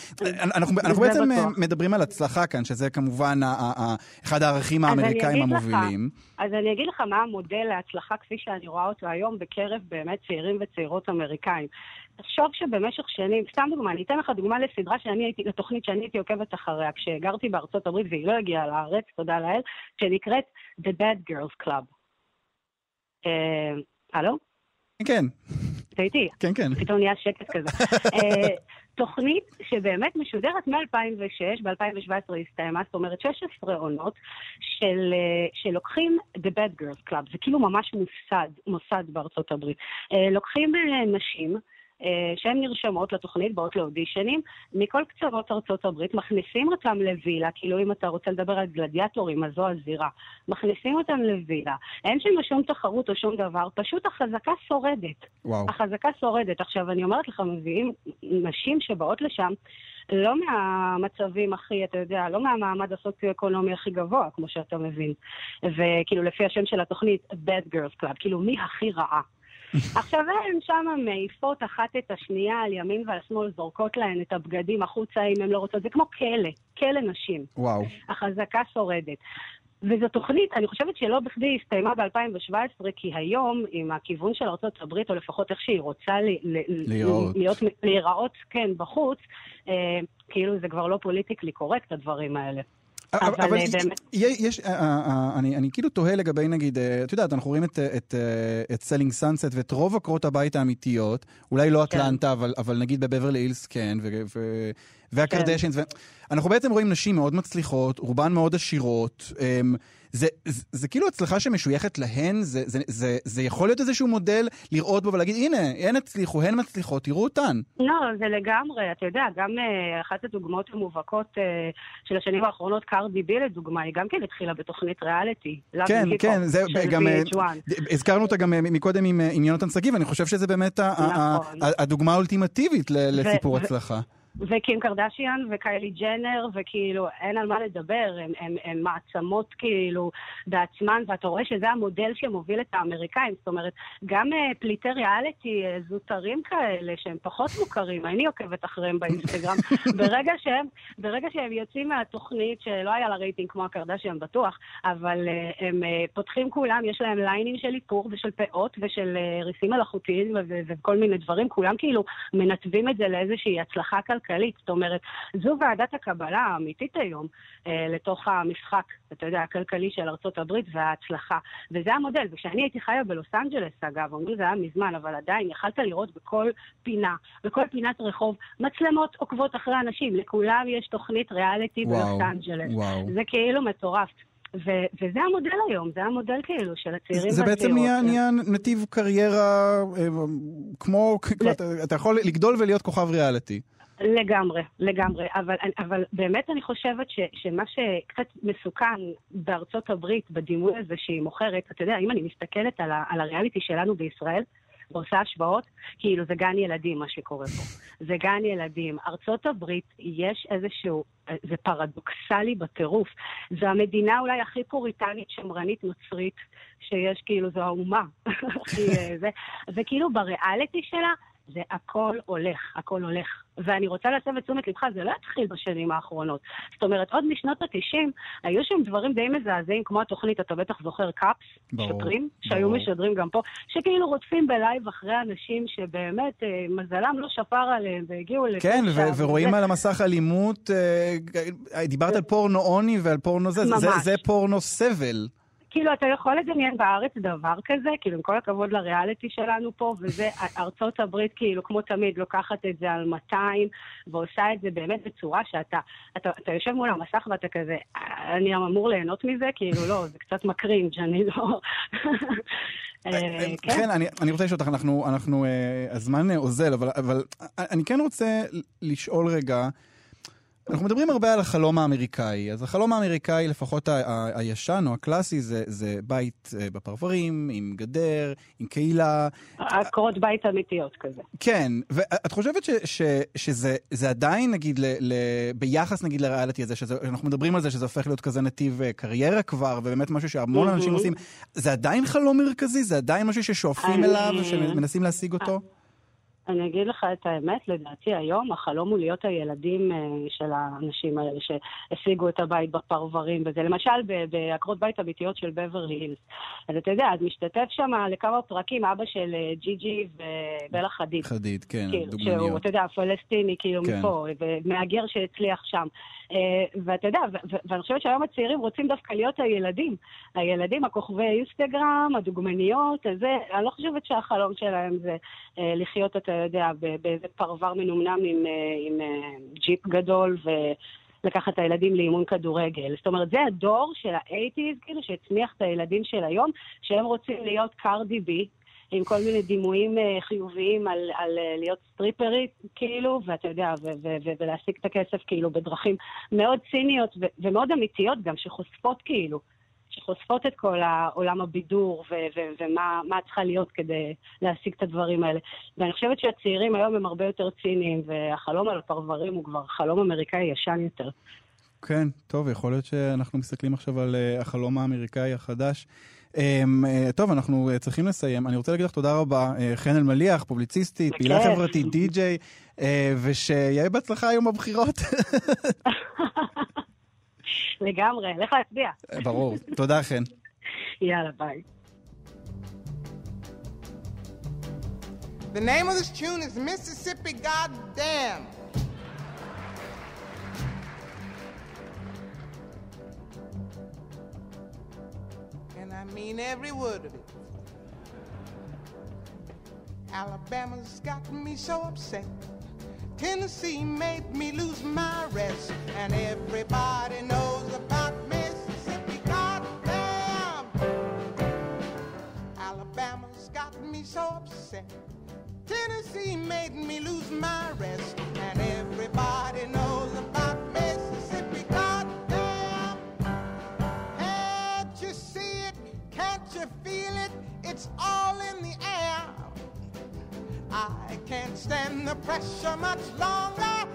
אנחנו, אנחנו בעצם בטוח. מדברים על הצלחה כאן, שזה כמובן ה- ה- ה- אחד הערכים האמריקאים אגיד לך- המובילים. אז אני אגיד לך מה המודל להצלחה כפי שאני רואה אותו היום בקרב באמת צעירים וצעירות אמריקאים. תחשוב שבמשך שנים, סתם דוגמה, אני אתן לך דוגמה לסדרה שאני הייתי, לתוכנית שאני הייתי עוקבת אחריה כשגרתי בארצות הברית והיא לא הגיעה לארץ, תודה לאל, שנקראת The Bad Girls Club. אה, הלו? כן, אתה איתי? כן, כן. פתאום נהיה שקט כזה. אה, תוכנית שבאמת משודרת מ-2006, ב-2017 היא הסתיימה, זאת אומרת 16 עונות של, אה, שלוקחים The Bad Girls Club, זה כאילו ממש מוסד, מוסד בארצות הברית. לוקחים נשים, שהן נרשמות לתוכנית, באות לאודישנים, מכל קצוות ארצות הברית, מכניסים אותם לווילה, כאילו אם אתה רוצה לדבר על גלדיאטורים, אז זו הזירה. מכניסים אותם לווילה, אין שם שום תחרות או שום דבר, פשוט החזקה שורדת. וואו. החזקה שורדת. עכשיו, אני אומרת לך, מביאים נשים שבאות לשם, לא מהמצבים הכי, אתה יודע, לא מהמעמד הסוציו-אקונומי הכי גבוה, כמו שאתה מבין. וכאילו, לפי השם של התוכנית, Bad Girls Club, כאילו, מי הכי רעה? עכשיו הן שם מעיפות אחת את השנייה על ימין ועל שמאל, זורקות להן את הבגדים החוצה אם הן לא רוצות, זה כמו כלא, כלא נשים. וואו. החזקה שורדת. וזו תוכנית, אני חושבת שלא בכדי הסתיימה ב-2017, כי היום, עם הכיוון של ארה"ב, או לפחות איך שהיא רוצה ל- ל- להיראות. להיות, להיראות, כן, בחוץ, אה, כאילו זה כבר לא politically correct, הדברים האלה. אבל, אה, יש, באמת- יש, אה, אה, אני, אני כאילו תוהה לגבי נגיד, את יודעת, אנחנו רואים את, את, את Selling Sunset ואת רוב עקרות הבית האמיתיות, אולי לא כן. אטלנטה, אבל, אבל נגיד בבברלי הילס כן, ו, ו, והקרדשיינס, אנחנו בעצם רואים נשים מאוד מצליחות, רובן מאוד עשירות. אמ, זה, זה, זה כאילו הצלחה שמשויכת להן, זה, זה, זה, זה יכול להיות איזשהו מודל לראות בו ולהגיד, הנה, הן הצליחו, הן מצליחות, תראו אותן. לא, זה לגמרי, אתה יודע, גם uh, אחת הדוגמאות המובהקות uh, של השנים האחרונות, קרדי בי לדוגמה, היא גם כן התחילה בתוכנית ריאליטי. כן, כן, זה גם, אה, VH1. ד- הזכרנו אותה גם מקודם עם, עם יונתן שגיב, ואני חושב שזה באמת נכון. הדוגמה האולטימטיבית לסיפור הצלחה. וקים קרדשיאן וקיילי ג'נר, וכאילו, אין על מה לדבר, הם, הם, הם מעצמות כאילו בעצמן, ואתה רואה שזה המודל שמוביל את האמריקאים. זאת אומרת, גם uh, פליטי ריאליטי uh, זוטרים כאלה, שהם פחות מוכרים, אני עוקבת אחריהם באינסטגרם, ברגע שהם, ברגע שהם יוצאים מהתוכנית, שלא היה לה רייטינג כמו הקרדשיאן בטוח, אבל uh, הם פותחים כולם, יש להם ליינים של איפור ושל פאות ושל ריסים מלאכותיים וכל מיני דברים, כולם כאילו מנתבים את זה לאיזושהי הצלחה כלכלית. זאת אומרת, זו ועדת הקבלה האמיתית היום אה, לתוך המשחק, אתה יודע, הכלכלי של הברית וההצלחה. וזה המודל. וכשאני הייתי חיה בלוס אנג'לס, אגב, אמרו זה היה מזמן, אבל עדיין יכלת לראות בכל פינה, בכל פינת רחוב, מצלמות עוקבות אחרי אנשים. לכולם יש תוכנית ריאליטי בלוס אנג'לס. זה כאילו מטורף. ו- וזה המודל היום, זה המודל כאילו של הצעירים זה בעצם נהיה, נהיה נתיב קריירה, אה, כמו, ל... אתה, אתה יכול לגדול ולהיות כוכב ריאליטי. לגמרי, לגמרי. אבל, אבל באמת אני חושבת ש, שמה שקצת מסוכן בארצות הברית, בדימוי הזה שהיא מוכרת, אתה יודע, אם אני מסתכלת על, ה, על הריאליטי שלנו בישראל, ועושה השוואות, כאילו זה גן ילדים מה שקורה פה. זה גן ילדים. ארצות הברית, יש איזשהו, זה פרדוקסלי בטירוף. זו המדינה אולי הכי פוריטנית, שמרנית, נוצרית, שיש, כאילו, זו האומה. וכאילו בריאליטי שלה, זה הכל הולך, הכל הולך. ואני רוצה להסב את תשומת לבך, זה לא התחיל בשנים האחרונות. זאת אומרת, עוד משנות ה-90 היו שם דברים די מזעזעים, כמו התוכנית, אתה בטח זוכר, Cops, שוטרים, שהיו. משדרים גם פה, שכאילו רודפים ב live אחרי אנשים שבאמת אה, מזלם לא שפר עליהם והגיעו לפשע. כן, ו- ורואים וזה... על המסך אלימות, אה, דיברת על פורנו עוני ועל פורנו זה, ממש. זה, זה פורנו סבל. כאילו, אתה יכול לדמיין בארץ דבר כזה, כאילו, עם כל הכבוד לריאליטי שלנו פה, וזה, ארצות הברית, כאילו, כמו תמיד, לוקחת את זה על 200, ועושה את זה באמת בצורה שאתה, אתה, אתה יושב מול המסך ואתה כזה, אני אמור ליהנות מזה? כאילו, לא, זה קצת מקרינג', אני לא... אה, אה, כן, כן אני רוצה לשאול אותך, אנחנו, אה, הזמן אוזל, אבל אני כן רוצה לשאול רגע, אנחנו מדברים הרבה על החלום האמריקאי, אז החלום האמריקאי, לפחות הישן או הקלאסי, זה, זה בית אה, בפרברים, עם גדר, עם קהילה. עקרות בית אמיתיות כזה. כן, ואת חושבת ש, ש, שזה עדיין, נגיד, ל, ל, ביחס נגיד לריאליטי הזה, שאנחנו מדברים על זה שזה הופך להיות כזה נתיב אה, קריירה כבר, ובאמת משהו שהמון אנשים עושים, זה עדיין חלום מרכזי? זה עדיין משהו ששואפים אליו ושמנסים להשיג אותו? אני אגיד לך את האמת, לדעתי היום החלום הוא להיות הילדים uh, של האנשים האלה שהשיגו את הבית בפרברים וזה. למשל בעקרות בית אמיתיות של בברלי הילס. אז אתה יודע, אז משתתף שם לכמה פרקים אבא של ג'י ג'י ובלה חדיד. חדיד, כן, כאילו, דוגמניות. שהוא, אתה יודע, פלסטיני כאילו כן. מפה, ומהגר שהצליח שם. Uh, ואתה יודע, ואני חושבת שהיום הצעירים רוצים דווקא להיות הילדים. הילדים, הכוכבי אינסטגרם, הדוגמניות, הזה, אני לא חושבת שהחלום שלהם זה uh, לחיות, אתה יודע, באיזה פרבר מנומנם עם, אה, עם אה, ג'יפ גדול ו... לקחת את הילדים לאימון כדורגל. זאת אומרת, זה הדור של האייטיז, כאילו, שהצמיח את הילדים של היום, שהם רוצים להיות קרדי בי, עם כל מיני דימויים uh, חיוביים על, על uh, להיות סטריפרית, כאילו, ואתה יודע, ולהשיג את הכסף, כאילו, בדרכים מאוד ציניות ומאוד אמיתיות גם, שחושפות, כאילו, שחושפות את כל העולם הבידור ומה צריכה להיות כדי להשיג את הדברים האלה. ואני חושבת שהצעירים היום הם הרבה יותר ציניים, והחלום על הפרברים הוא כבר חלום אמריקאי ישן יותר. כן, טוב, יכול להיות שאנחנו מסתכלים עכשיו על uh, החלום האמריקאי החדש. Um, uh, טוב, אנחנו uh, צריכים לסיים. אני רוצה להגיד לך תודה רבה, uh, חן אלמליח, פובליציסטית, פעילה חברתית, די-ג'יי, uh, ושיהיה בהצלחה היום בבחירות. לגמרי, לך להצביע. ברור. תודה, חן. יאללה, ביי. The name of this tune is Mississippi Goddamn. I mean every word of it. Alabama's got me so upset. Tennessee made me lose my rest, and everybody knows about Mississippi. Goddamn! Alabama's got me so upset. Tennessee made me lose my rest, and everybody knows can't stand the pressure much longer.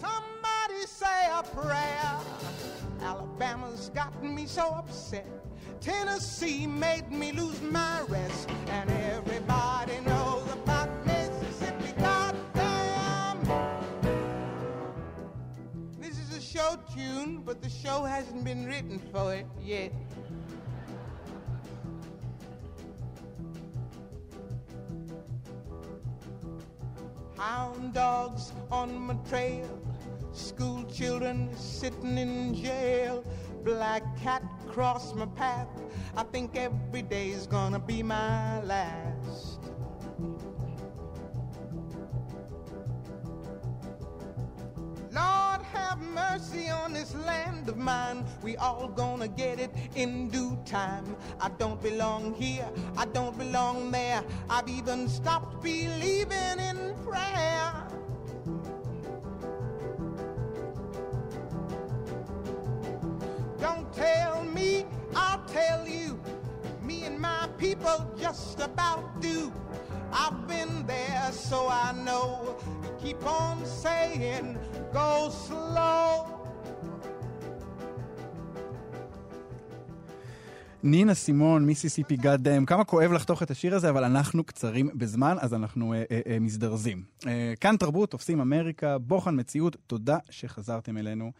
Somebody say a prayer. Alabama's gotten me so upset. Tennessee made me lose my rest. And everybody knows about Mississippi. Goddamn! This is a show tune, but the show hasn't been written for it yet. Hound dogs on my trail, school children sitting in jail, black cat cross my path. I think every day's gonna be my last. Have mercy on this land of mine. We all gonna get it in due time. I don't belong here, I don't belong there. I've even stopped believing in prayer. Don't tell me, I'll tell you. Me and my people just about do. I've been there, so I know. Keep on saying, go slow. נינה סימון, מיסיסיפי גאד דאם, כמה כואב לחתוך את השיר הזה, אבל אנחנו קצרים בזמן, אז אנחנו אה, אה, אה, מזדרזים. אה, כאן תרבות, תופסים אמריקה, בוחן מציאות, תודה שחזרתם אלינו.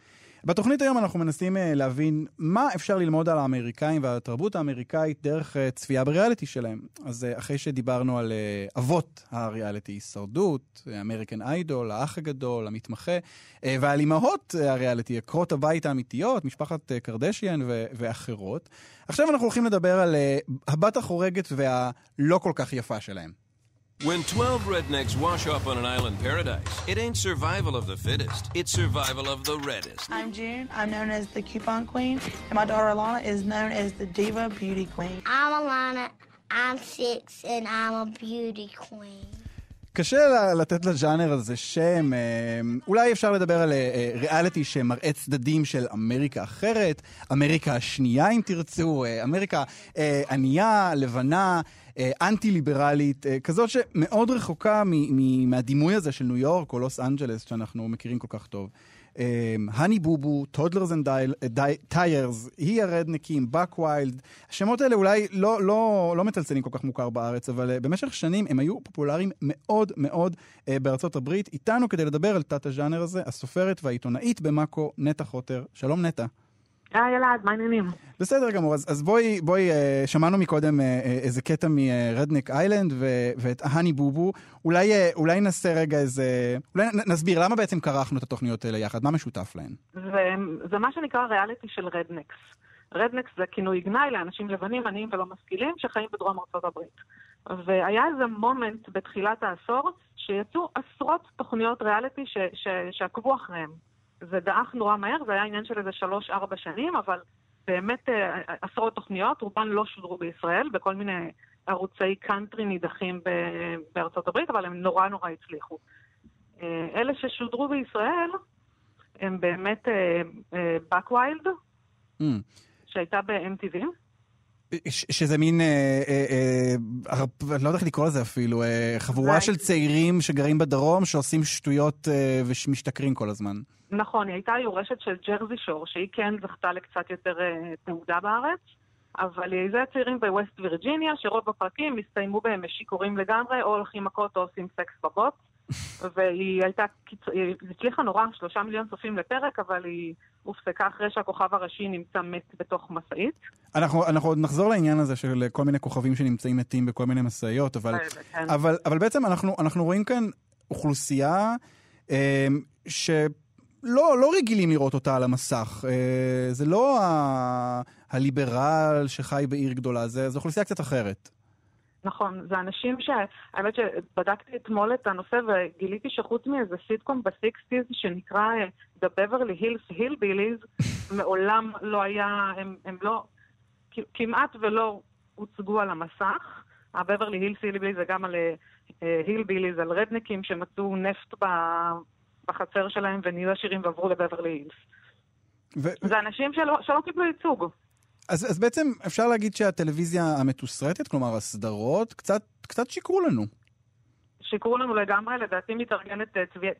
בתוכנית היום אנחנו מנסים uh, להבין מה אפשר ללמוד על האמריקאים והתרבות האמריקאית דרך uh, צפייה בריאליטי שלהם. אז uh, אחרי שדיברנו על אבות הריאליטי, הישרדות, אמריקן איידול, האח הגדול, המתמחה, ועל אמהות הריאליטי, עקרות הבית האמיתיות, משפחת קרדשיאן ו- ואחרות, עכשיו אנחנו הולכים לדבר על הבת החורגת והלא כל כך יפה שלהם. When 12 rednecks wash up on an island paradise, it ain't survival of the fittest, it's survival of the reddest. I'm June. I'm known as the Coupon Queen, and my daughter Alana is known as the Diva Beauty Queen. I'm Alana. I'm six, and I'm a beauty queen. קשה לתת לז'אנר הזה שם, אולי אפשר לדבר על ריאליטי שמראה צדדים של אמריקה אחרת, אמריקה השנייה אם תרצו, אמריקה ענייה, לבנה, אנטי-ליברלית, כזאת שמאוד רחוקה מהדימוי הזה של ניו יורק או לוס אנג'לס שאנחנו מכירים כל כך טוב. Honey Boo Boo, Toddlers and Tiaras, היא הרדנקים, Buckwild. השמות האלה אולי לא, לא, לא מצלצלים כל כך מוכר בארץ, אבל במשך שנים הם היו פופולריים מאוד מאוד בארצות הברית. איתנו כדי לדבר על תת הז'אנר הזה, הסופרת והעיתונאית במאקו, נטע חוטר. שלום נטע. היי אלעד, מה העניינים? בסדר גמור, אז, אז בואי, בואי, אה, שמענו מקודם אה, איזה קטע מרדנק איילנד ו- ואת האני בובו, אולי, אה, אולי נעשה רגע איזה, אולי נסביר למה בעצם כרכנו את התוכניות האלה יחד, מה משותף להן? זה, זה מה שנקרא ריאליטי של רדנקס. רדנקס זה כינוי גנאי לאנשים לבנים, עניים ולא משכילים שחיים בדרום ארצות הברית. והיה איזה moment בתחילת העשור שיצאו עשרות תוכניות ריאליטי ש- ש- שעקבו אחריהם. זה דעך נורא מהר, זה היה עניין של איזה שלוש-ארבע שנים, אבל באמת עשרות תוכניות, רובן לא שודרו בישראל, בכל מיני ערוצי קאנטרי נידחים בארצות הברית, אבל הם נורא נורא הצליחו. אלה ששודרו בישראל הם באמת Buckwild, mm. שהייתה ב-MTV. שזה מין, אה, אה, אה, אני לא יודע איך לקרוא לזה אפילו, אה, חבורה של צעירים שגרים בדרום שעושים שטויות אה, ומשתכרים כל הזמן. נכון, היא הייתה יורשת של ג'רזי שור, שהיא כן זכתה לקצת יותר uh, תעודה בארץ, אבל זה הצעירים בווסט וירג'יניה, שרוב הפרקים הסתיימו בהם שיכורים לגמרי, או הולכים מכות או עושים סקס בבוט. והיא הייתה, היא הצליחה נורא, שלושה מיליון צופים לפרק, אבל היא הופסקה אחרי שהכוכב הראשי נמצא מת בתוך משאית. אנחנו, אנחנו עוד נחזור לעניין הזה של כל מיני כוכבים שנמצאים מתים בכל מיני משאיות, אבל, אבל, אבל בעצם אנחנו, אנחנו רואים כאן אוכלוסייה אה, ש... לא, לא רגילים לראות אותה על המסך. זה לא ה... הליברל שחי בעיר גדולה, זה, זו אוכלוסייה קצת אחרת. נכון, זה אנשים ש... האמת שבדקתי אתמול את הנושא וגיליתי שחוץ מאיזה סיטקום בסיקסטיז שנקרא The Beverly Hills Hillbillies, מעולם לא היה, הם, הם לא, כמעט ולא הוצגו על המסך. ה-Beverly Hills Hillbillies זה גם על הילביליז, על רדנקים שמצאו נפט. בחצר שלהם ונהיו עשירים ועברו לבברלי הילס. ו... זה אנשים שלא, שלא קיבלו ייצוג. אז, אז בעצם אפשר להגיד שהטלוויזיה המתוסרטת, כלומר הסדרות, קצת, קצת שיקרו לנו. שיקרו לנו לגמרי, לדעתי מתארגנת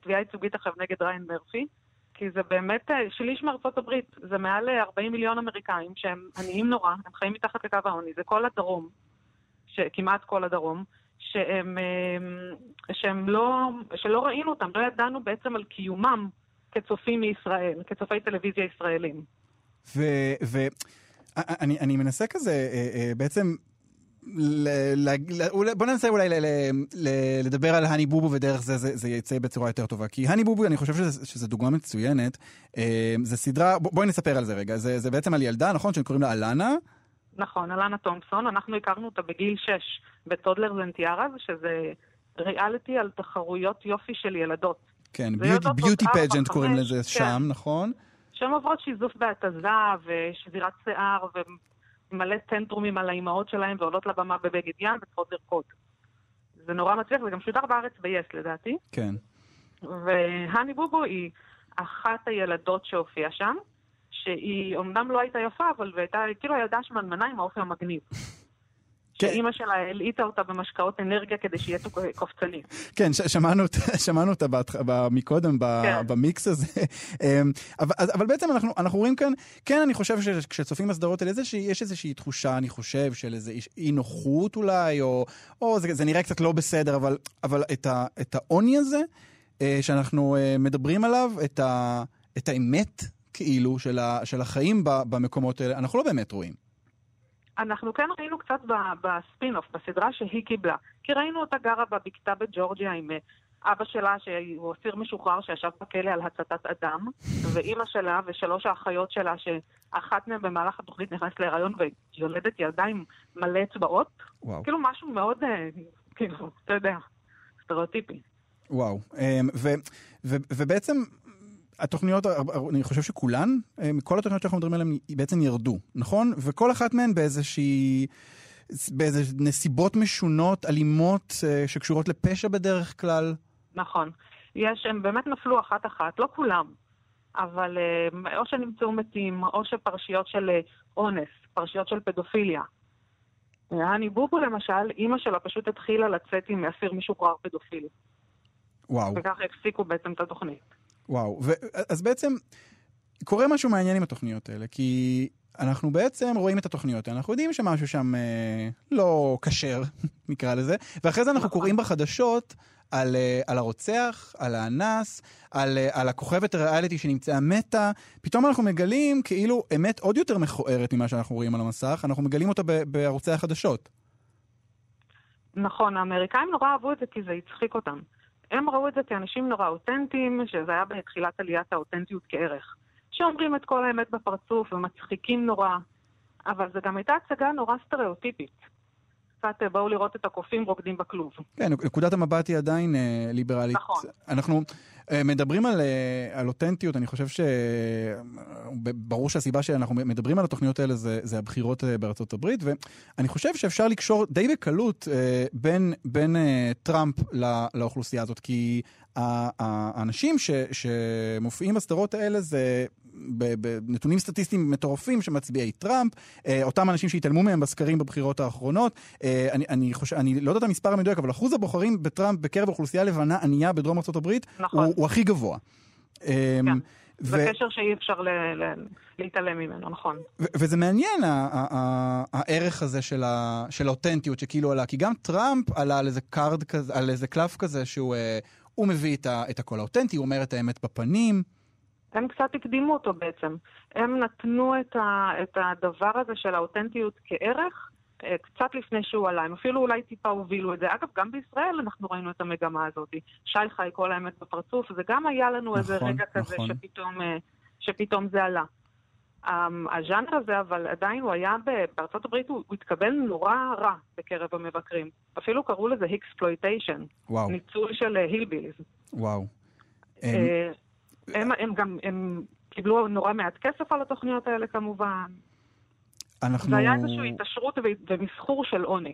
תביעה ייצוגית עכשיו נגד ריין מרפי, כי זה באמת אה, שליש מארצות הברית, זה מעל אה, 40 מיליון אמריקאים שהם עניים נורא, הם חיים מתחת לקו העוני, זה כל הדרום, ש- כמעט כל הדרום, שהם, אה, שהם לא, שלא ראינו אותם, לא ידענו בעצם על קיומם כצופים מישראל, כצופי טלוויזיה ישראלים. ואני אני מנסה כזה אה, אה, בעצם, ל- ל- ל- בוא ננסה אולי ל- ל- ל- לדבר על האני בובו ודרך זה, זה זה יצא בצורה יותר טובה. כי האני בובו, אני חושב שזה, שזה דוגמה מצוינת. אה, זה סדרה, בוא- בואי נספר על זה רגע. זה, זה בעצם על ילדה, נכון? שקוראים לה אלנה. נכון, אלנה תומפסון, אנחנו הכרנו אותה בגיל 6 בטודלר זנטיארז, שזה ריאליטי על תחרויות יופי של ילדות. כן, ביוטי פג'נט קוראים לזה כן. שם, נכון? שהן עוברות שיזוף בהתזה ושזירת שיער ומלא טנטרומים על האימהות שלהם ועולות לבמה בבגד ים וצריכות לרקוד. זה נורא מצליח, זה גם שודר בארץ ב-yes לדעתי. כן. והני בובו היא אחת הילדות שהופיעה שם, שהיא אומנם לא הייתה יפה, אבל והייתה כאילו ילדה שמנמנה עם האופי המגניב. כן. שאימא שלה הלעיטה אותה במשקאות אנרגיה כדי שיהיה קופצני. כן, ש- שמענו שמענו אותה בהתח- ב- מקודם ב- כן. במיקס הזה. אמ, אבל, אבל בעצם אנחנו, אנחנו רואים כאן, כן, אני חושב שכשצופים בסדרות האלה, יש איזושהי תחושה, אני חושב, של איזו אי נוחות אולי, או, או זה, זה נראה קצת לא בסדר, אבל, אבל את, ה, את העוני הזה, אה, שאנחנו אה, מדברים עליו, את, ה, את האמת, כאילו, של, ה, של החיים ב- במקומות האלה, אנחנו לא באמת רואים. אנחנו כן ראינו קצת ב- בספין-אוף, בסדרה שהיא קיבלה. כי ראינו אותה גרה בבקתה בג'ורג'יה עם אה, אבא שלה, שהוא אסיר משוחרר שישב בכלא על הצתת אדם, ואימא שלה ושלוש האחיות שלה, שאחת מהן במהלך התוכנית נכנסת להיריון ויולדת ילדה עם מלא אצבעות. וואו. כאילו משהו מאוד, אה, כאילו, אתה יודע, סטריאוטיפי. וואו. אמ, ו, ו, ובעצם התוכניות, אני חושב שכולן, אמ, כל התוכניות שאנחנו מדברים עליהן בעצם ירדו, נכון? וכל אחת מהן באיזושהי... באיזה נסיבות משונות, אלימות, אה, שקשורות לפשע בדרך כלל. נכון. יש, הם באמת נפלו אחת-אחת, לא כולם, אבל אה, או שנמצאו מתים, או שפרשיות של אה, אונס, פרשיות של פדופיליה. האני בובו למשל, אימא שלה פשוט התחילה לצאת עם אסיר משוחרר פדופילי. וואו, וככה הפסיקו בעצם את התוכנית. וואו. ו, אז בעצם קורה משהו מעניין עם התוכניות האלה, כי אנחנו בעצם רואים את התוכניות אנחנו יודעים שמשהו שם אה, לא כשר, נקרא לזה, ואחרי זה אנחנו קוראים בחדשות על, אה, על הרוצח, על האנס, על, אה, על הכוכבת הריאליטי שנמצאה מתה, פתאום אנחנו מגלים כאילו אמת עוד יותר מכוערת ממה שאנחנו רואים על המסך, אנחנו מגלים אותה ב- בערוצי החדשות. נכון, האמריקאים נורא אהבו את זה כי זה הצחיק אותם. הם ראו את זה כאנשים נורא אותנטיים, שזה היה בתחילת עליית האותנטיות כערך. שאומרים את כל האמת בפרצוף ומצחיקים נורא, אבל זו גם הייתה הצגה נורא סטריאוטיפית. קצת אה, באו לראות את הקופים רוקדים בכלוב. כן, נקודת המבט היא עדיין אה, ליברלית. נכון. אנחנו אה, מדברים על, אה, על אותנטיות, אני חושב שברור שהסיבה שאנחנו מדברים על התוכניות האלה זה, זה הבחירות אה, בארצות הברית, ואני חושב שאפשר לקשור די בקלות אה, בין, בין אה, טראמפ לא, לאוכלוסייה הזאת, כי האנשים ש, שמופיעים בסדרות האלה זה... בנתונים סטטיסטיים מטורפים שמצביעי טראמפ, אה, אותם אנשים שהתעלמו מהם בסקרים בבחירות האחרונות. אה, אני, אני, חושב, אני לא יודע את המספר המדויק, אבל אחוז הבוחרים בטראמפ בקרב אוכלוסייה לבנה ענייה בדרום ארה"ב נכון. הוא, הוא הכי גבוה. כן. זה קשר שאי אפשר ל- ל- להתעלם ממנו, נכון. ו- וזה מעניין, הערך הזה של, ה- של האותנטיות שכאילו עלה, כי גם טראמפ עלה על איזה card כזה, על איזה קלף כזה שהוא אה, הוא מביא את, ה- את הקול האותנטי, הוא אומר את האמת בפנים. הם קצת הקדימו אותו בעצם. הם נתנו את, ה, את הדבר הזה של האותנטיות כערך אה, קצת לפני שהוא עלה. הם אפילו אולי טיפה הובילו את זה. אגב, גם בישראל אנחנו ראינו את המגמה הזאת. שי חי כל האמת בפרצוף, זה גם היה לנו איזה נכון, רגע כזה נכון. שפתאום, אה, שפתאום זה עלה. אמ, הז'אנר הזה, אבל עדיין הוא היה, בארצות הברית הוא, הוא התקבל נורא רע בקרב המבקרים. אפילו קראו לזה exploitation. וואו. ניצול של hillbillies. וואו. אמ, אה, הם, הם גם, הם קיבלו נורא מעט כסף על התוכניות האלה כמובן. אנחנו... זה היה איזושהי התעשרות ומסחור של עוני.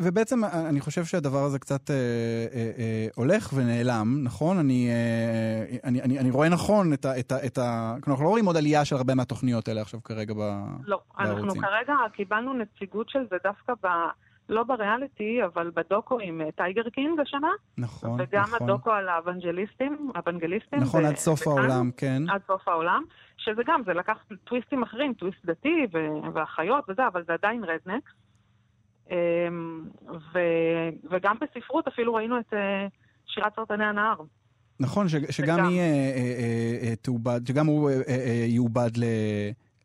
ובעצם אני חושב שהדבר הזה קצת אה, אה, אה, הולך ונעלם, נכון? אני, אה, אני, אני, אני רואה נכון את ה... את ה, את ה כלומר, אנחנו לא רואים עוד עלייה של הרבה מהתוכניות האלה עכשיו כרגע ב... לא, אנחנו בערוצים. כרגע קיבלנו נציגות של זה דווקא ב... לא בריאליטי, אבל בדוקו עם אה, Tiger King השנה. נכון, וגם נכון. הדוקו על האוונגליסטים, האוונגליסטים. נכון, ו- עד סוף וכאן, העולם, כן. עד סוף העולם, שזה גם, זה לקח טוויסטים אחרים, טוויסט דתי ו- והחיות וזה, אבל זה עדיין rednecks. אמ, ו- וגם בספרות אפילו ראינו את אה, שירת סרטני הנהר. נכון, ש, שגם וגם- היא אה, אה, תעובד, שגם הוא יעובד ל...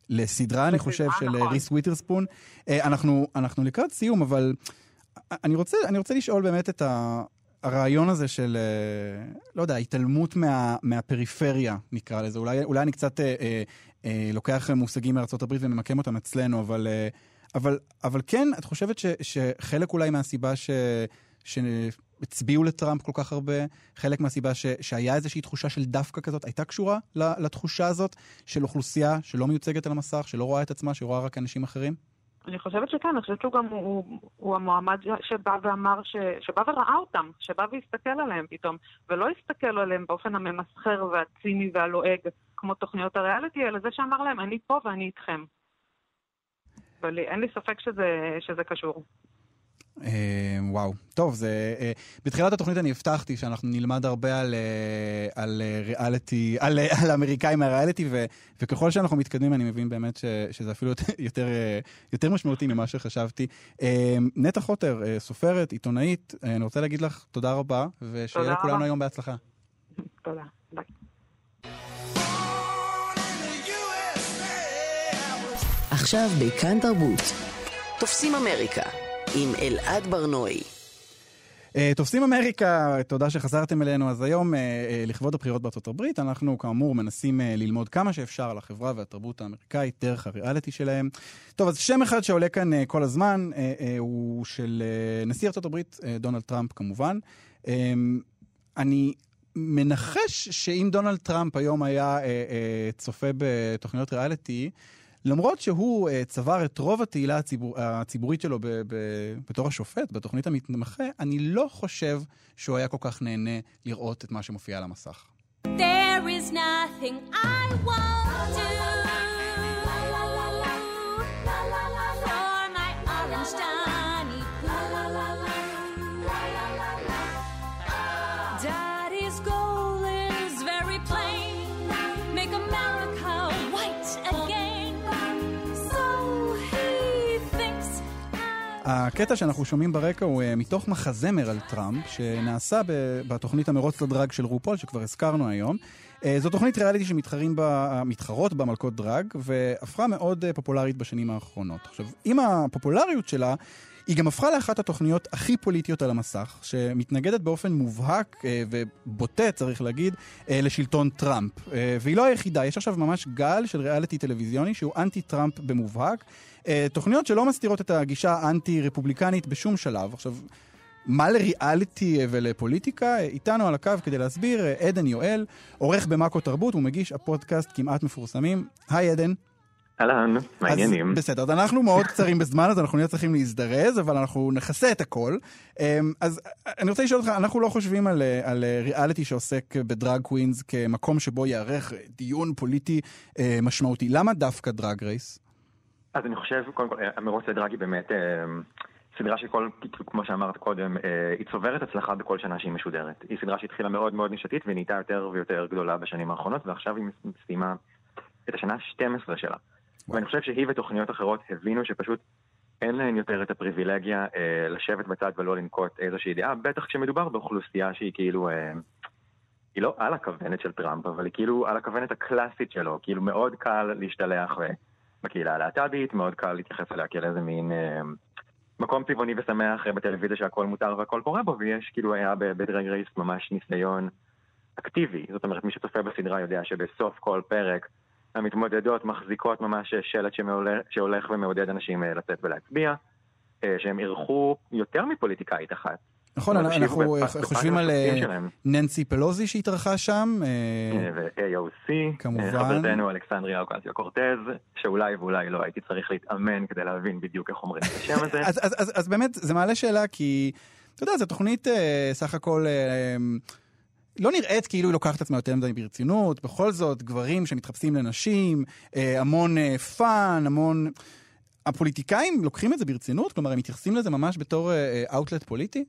לסדרה, אני חושב, של נכון. ריס וויטרספון. אנחנו, אנחנו לקראת סיום, אבל אני רוצה, אני רוצה לשאול באמת את ה... הרעיון הזה של, לא יודע, התעלמות מה, מהפריפריה, נקרא לזה. אולי, אולי אני קצת אה, אה, אה, לוקח מושגים מארצות הברית וממקם אותם אצלנו, אבל, אה, אבל, אבל כן, את חושבת ש, שחלק אולי מהסיבה ש, שהצביעו לטראמפ כל כך הרבה, חלק מהסיבה ש, שהיה איזושהי תחושה של דווקא כזאת, הייתה קשורה לתחושה הזאת של אוכלוסייה שלא מיוצגת על המסך, שלא רואה את עצמה, שרואה רק אנשים אחרים? אני חושבת שכן, אני חושבת שהוא גם, הוא, הוא המועמד שבא ואמר, ש, שבא וראה אותם, שבא והסתכל עליהם פתאום, ולא הסתכל עליהם באופן הממסחר והציני והלועג, כמו תוכניות הריאליטי, אלא זה שאמר להם, אני פה ואני איתכם. ואין לי ספק שזה, שזה קשור. אה, וואו. טוב, זה... אה, בתחילת התוכנית אני הבטחתי שאנחנו נלמד הרבה על, אה, על ריאליטי, על, על אמריקאים מהריאליטי, ו, וככל שאנחנו מתקדמים אני מבין באמת ש, שזה אפילו יותר, יותר, משמעותי ממה שחשבתי. נטע חוטר, סופרת, עיתונאית, אני רוצה להגיד לך תודה רבה, ושיהיה לכולנו. היום בהצלחה. תודה. ביי. עכשיו בכאן תרבות. תופסים אמריקה, עם אלעד ברנועי. אה, תופסים אמריקה, תודה שחזרתם אלינו. אז היום, אה, אה, לכבוד הבחירות בארצות הברית, אנחנו כאמור מנסים ללמוד כמה שאפשר על החברה והתרבות האמריקאית דרך הריאליטי שלהם. טוב, אז שם אחד שעולה כאן כל הזמן הוא של נשיא ארצות הברית, דונלד טראמפ כמובן. אה, אני מנחש שאם דונלד טראמפ היום היה צופה בתוכניות ריאליטי, למרות שהוא uh, צבר את רוב התהילה הציבור, הציבורית שלו ב, ב, בתור השופט, בתוכנית המתמחה, אני לא חושב שהוא היה כל כך נהנה לראות את מה שמופיע על המסך. There is nothing I won't do for my orange. הקטע שאנחנו שומעים ברקע הוא uh, מתוך מחזמר על טראמפ, שנעשה בתוכנית המרוץ לדראג של רופול, שכבר הזכרנו היום. Uh, זו תוכנית ריאליטי שמתחרים בה, בה מלכות דראג, והפכה מאוד uh, פופולרית בשנים האחרונות. עכשיו, עם הפופולריות שלה, היא גם הפכה לאחת התוכניות הכי פוליטיות על המסך, שמתנגדת באופן מובהק אה, ובוטה, צריך להגיד, אה, לשלטון טראמפ. אה, והיא לא היחידה, יש עכשיו ממש גל של ריאליטי טלוויזיוני שהוא אנטי-טראמפ במובהק. אה, תוכניות שלא מסתירות את הגישה האנטי-רפובליקנית בשום שלב. עכשיו, מה לריאליטי אה, ולפוליטיקה? אה, איתנו על הקו כדי להסביר, אה, עדן יואל, עורך במאקו תרבות ומגיש הפודקאסט כמעט מפורסמים. היי עדן. אהלן, מה העניינים? בסדר, אז אנחנו מאוד קצרים בזמן, אז אנחנו נהיה צריכים להזדרז, אבל אנחנו נכסה את הכל. אמ, אז אני רוצה לשאול אותך, אנחנו לא חושבים על, על ריאליטי שעוסק בדרג קווינס כמקום שבו ייערך דיון פוליטי משמעותי. למה דווקא דרג רייס? אז אני חושב, קודם כל, המרוץ לדרג היא באמת אה, סדרה שכל, כמו שאמרת קודם, אה, היא צוברת הצלחה בכל שנה שהיא משודרת. היא סדרה שהתחילה מאוד מאוד נישתית ונהייתה יותר ויותר גדולה בשנים האחרונות, ועכשיו היא סיימה את השנה ה-12 שלה. ואני חושב שהיא ותוכניות אחרות הבינו שפשוט אין להן יותר את הפריבילגיה אה, לשבת בצד ולא לנקוט איזושהי דעה, בטח כשמדובר באוכלוסייה שהיא כאילו, אה, היא לא על הכוונת של טראמפ, אבל היא כאילו על הכוונת הקלאסית שלו, כאילו מאוד קל להשתלח בקהילה הלהט"בית, מאוד קל להתייחס אליה כאל איזה מין אה, מקום צבעוני ושמח אה, בטלוויזיה שהכל מותר והכל קורה בו, ויש כאילו היה בדרג רייס ממש ניסיון אקטיבי, זאת אומרת מי שצופה בסדרה יודע שבסוף כל פרק המתמודדות מחזיקות ממש שלט שמעולה, שהולך ומעודד אנשים אה, לצאת ולהצביע, אה, שהם אירחו יותר מפוליטיקאית אחת. נכון, אומרת, אנחנו חושבים על אה. ננסי פלוזי שהתארחה שם. אה, אה, ו-AOC, כמובן. חברתנו אלכסנדריה אוקסיו-קורטז, שאולי ואולי לא הייתי צריך להתאמן כדי להבין בדיוק איך אומרים את השם הזה. אז, באמת, זה מעלה שאלה כי, אתה יודע, זו תוכנית סך הכל... לא נראית כאילו היא לוקחת עצמה יותר מדי ברצינות, בכל זאת, גברים שמתחפשים לנשים, המון פאן, המון... הפוליטיקאים לוקחים את זה ברצינות? כלומר, הם מתייחסים לזה ממש בתור אאוטלט פוליטי?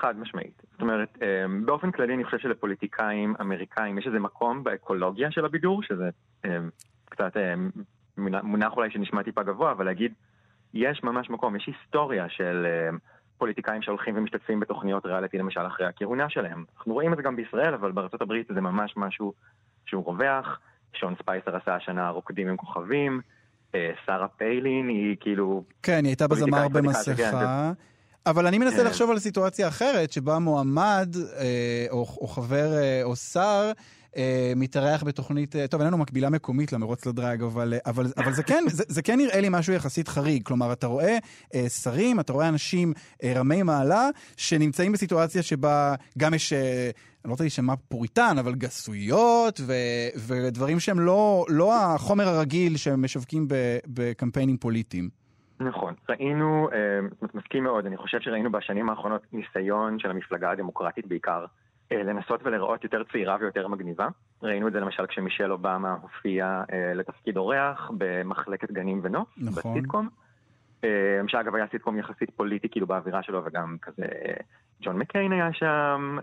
חד משמעית. זאת אומרת, אה, באופן כללי אני חושב שלפוליטיקאים אמריקאים יש איזה מקום באקולוגיה של הבידור, שזה אה, קצת אה, מונח אולי שנשמע טיפה גבוה, אבל להגיד, יש ממש מקום, יש היסטוריה של פוליטיקאים שהולכים ומשתתפים בתוכניות ריאליטי למשל אחרי הכהונה שלהם. אנחנו רואים את זה גם בישראל, אבל בארצות הברית זה ממש משהו שהוא רווח. שון ספייסר עשה השנה רוקדים עם כוכבים. שרה פיילין היא כאילו... כן, היא הייתה בזמר במסכה. אבל אני מנסה כן. לחשוב על סיטואציה אחרת, שבה מועמד, אה, או, או חבר, אה, או שר, אה, מתארח בתוכנית, אה, טוב, אין לנו מקבילה מקומית למרוץ לדרג, אבל, אה, אבל, אבל זה, כן, זה, זה כן נראה לי משהו יחסית חריג. כלומר, אתה רואה אה, שרים, אתה רואה אנשים אה, רמי מעלה, שנמצאים בסיטואציה שבה גם יש... אה, אני לא רוצה להישמע פוריטן, אבל גסויות ו, ודברים שהם לא, לא החומר הרגיל שהם משווקים בקמפיינים פוליטיים. נכון, ראינו, אה, מסכים מאוד, אני חושב שראינו בשנים האחרונות ניסיון של המפלגה הדמוקרטית בעיקר אה, לנסות ולראות יותר צעירה ויותר מגניבה. ראינו את זה למשל כשמישל אובמה הופיע אה, לתפקיד אורח במחלקת גנים ונוף, נכון. בסיטקום. שאגב היה סיטקום יחסית פוליטי כאילו באווירה שלו וגם כזה ג'ון מקיין היה שם.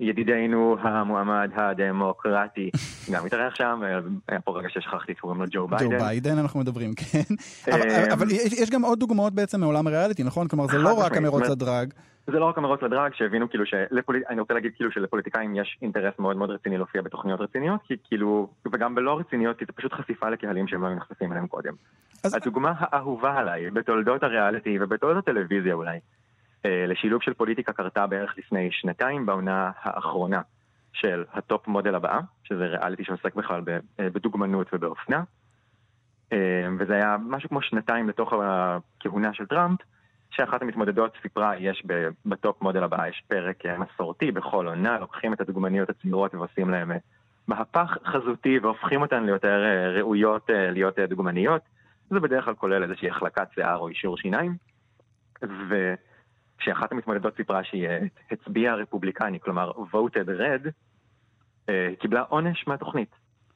ידידנו המועמד הדמוקרטי גם התארח שם, היה פה רגע ששכחתי, קוראים לו ג'ו ביידן. ג'ו ביידן אנחנו מדברים, כן. אבל, אבל יש גם עוד דוגמאות בעצם מעולם הריאליטי, נכון? כלומר זה לא רק המרוץ לדרג. זה לא רק המרוץ לדרג, שהבינו כאילו שלפוליט... אני רוצה להגיד כאילו שלפוליטיקאים יש אינטרס מאוד מאוד רציני להופיע בתוכניות רציניות, כי כאילו, וגם בלא רציניות, כי זה פשוט חשיפה לקהלים שהם לא היו נחשפים אליהם קודם. אז... הדוגמה האהובה עליי בתולדות הריאליטי ובתולדות הטלוויזיה אולי, אה, לשילוב של פוליטיקה קרתה בערך לפני שנתיים בעונה האחרונה של הטופ מודל הבאה, שזה ריאליטי שעוסק בכלל אה, בדוגמנות ובאופנה. אה, וזה היה משהו כמו שנתיים לתוך הכהונה של טראמפ, שאחת המתמודדות סיפרה, יש בטופ מודל הבאה, יש פרק מסורתי בכל עונה, לוקחים את הדוגמניות הצעירות ועושים להם מהפך חזותי והופכים אותן ליותר ראויות להיות דוגמניות. זה בדרך כלל כולל איזושהי החלקת שיער או אישור שיניים. ו... כשאחת המתמודדות סיפרה שהיא אה, הצביעה רפובליקני, כלומר voted red, אה, קיבלה עונש מהתוכנית.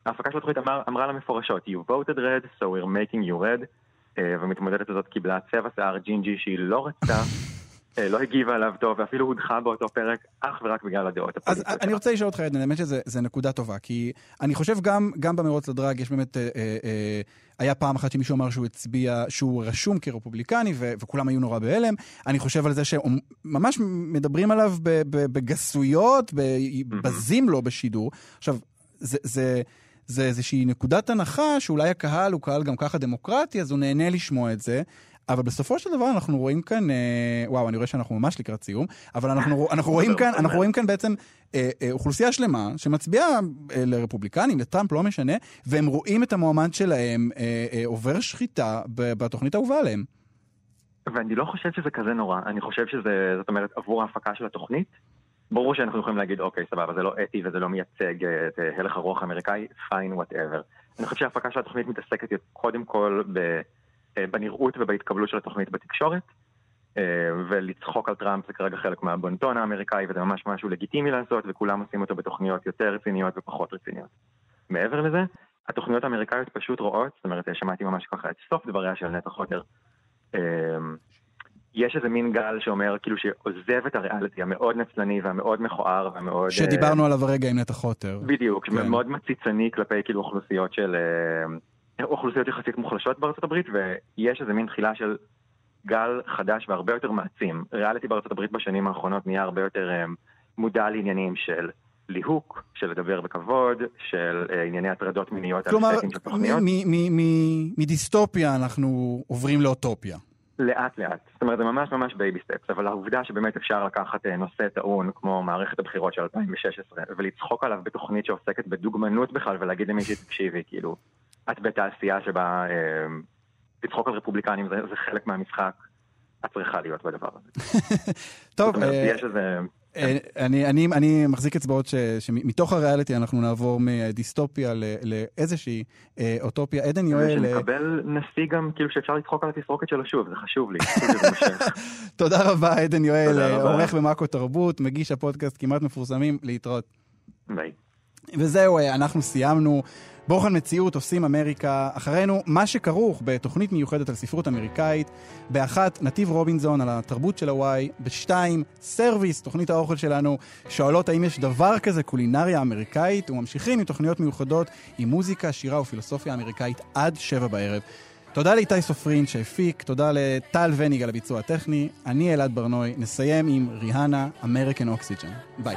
ההפקה של התוכנית אמר, אמרה לה מפורשות, you voted red, so we're making you red, אה, והמתמודדת הזאת קיבלה צבע שיער ג'ינג'י שהיא לא רצתה. לא הגיבה עליו טוב, ואפילו הודחה באותו פרק, אך ורק בגלל הדעות הפוליטיות. אז אני רוצה לשאול אותך, עדן, האמת שזו נקודה טובה, כי אני חושב גם, גם במרוץ לדרג יש באמת, אה, אה, היה פעם אחת שמישהו אמר שהוא הצביע, שהוא רשום כרפובליקני, ו- וכולם היו נורא בהלם. אני חושב על זה שממש מדברים עליו בגסויות, בזים לו בשידור. עכשיו, זה... זה זה איזושהי נקודת הנחה שאולי הקהל הוא קהל גם ככה דמוקרטי, אז הוא נהנה לשמוע את זה. אבל בסופו של דבר אנחנו רואים כאן, אה, וואו, אני רואה שאנחנו ממש לקראת סיום, אבל אנחנו, אנחנו, רואים, כאן, אנחנו רואים כאן בעצם אה, אה, אוכלוסייה שלמה שמצביעה אה, לרפובליקנים, לטראמפ, לא משנה, והם רואים את המועמד שלהם אה, אה, עובר שחיטה בתוכנית האהובה עליהם. ואני לא חושב שזה כזה נורא, אני חושב שזה, זאת אומרת, עבור ההפקה של התוכנית, ברור שאנחנו יכולים להגיד, אוקיי, סבבה, זה לא אתי וזה לא מייצג את הלך הרוח האמריקאי, fine, whatever. אני חושב שההפקה של התוכנית מתעסקת קודם כל ב... אה, בנראות ובהתקבלות של התוכנית בתקשורת, אה, ולצחוק על טראמפ זה כרגע חלק מהבונטון האמריקאי, וזה ממש משהו לגיטימי לעשות, וכולם עושים אותו בתוכניות יותר רציניות ופחות רציניות. מעבר לזה, התוכניות האמריקאיות פשוט רואות, זאת אומרת, שמעתי ממש ככה את סוף דבריה של נטע חוטר, אה, יש איזה מין גל שאומר כאילו שעוזב את הריאליטי המאוד נצלני והמאוד מכוער והמאוד... שדיברנו עליו הרגע עם נטע חוטר. בדיוק, כן. מאוד מציצני כלפי כאילו אוכלוסיות של אוכלוסיות יחסית מוחלשות בארצות הברית, ויש איזה מין תחילה של גל חדש והרבה יותר מעצים. ריאליטי בארצות הברית בשנים האחרונות נהיה הרבה יותר um, מודע לעניינים של ליהוק, של לדבר בכבוד, של uh, ענייני הטרדות מיניות כלומר, מדיסטופיה אנחנו עוברים לאוטופיה. לאט לאט. זאת אומרת, זה ממש ממש baby steps, אבל העובדה שבאמת אפשר לקחת uh, נושא טעון כמו מערכת הבחירות של 2016 ולצחוק עליו בתוכנית שעוסקת בדוגמנות בכלל ולהגיד למישהי, תקשיבי, כאילו, את בתעשייה שבה אה, לצחוק על רפובליקנים זה, זה חלק מהמשחק. את צריכה להיות בדבר הזה. טוב, אומרת, אה, יש איזה... אה, אני, אני, אני מחזיק אצבעות ש, שמתוך הריאליטי אנחנו נעבור מדיסטופיה לאיזושהי אה, אוטופיה. עדן יואל... ושנקבל נשיא גם, כאילו שאפשר לצחוק על התסרוקת שלו שוב, זה חשוב לי. תודה רבה, עדן יואל, עורך במאקו תרבות, מגיש הפודקאסט כמעט מפורסמים, להתראות. ביי. וזהו, אה, אנחנו סיימנו. בוחן מציאות עושים אמריקה. אחרינו, מה שכרוך בתוכנית מיוחדת על ספרות אמריקאית. באחת, נתיב רובינזון על התרבות של הוואי. בשתיים, סרוויס, תוכנית האוכל שלנו, שואלות האם יש דבר כזה קולינריה אמריקאית, וממשיכים עם תוכניות מיוחדות עם מוזיקה, שירה ופילוסופיה אמריקאית עד שבע בערב. תודה לאיתי סופרין שהפיק, תודה לטל וניג על הביצוע הטכני. אני אלעד ברנוי, נסיים עם ריהנה, American Oxygen. ביי.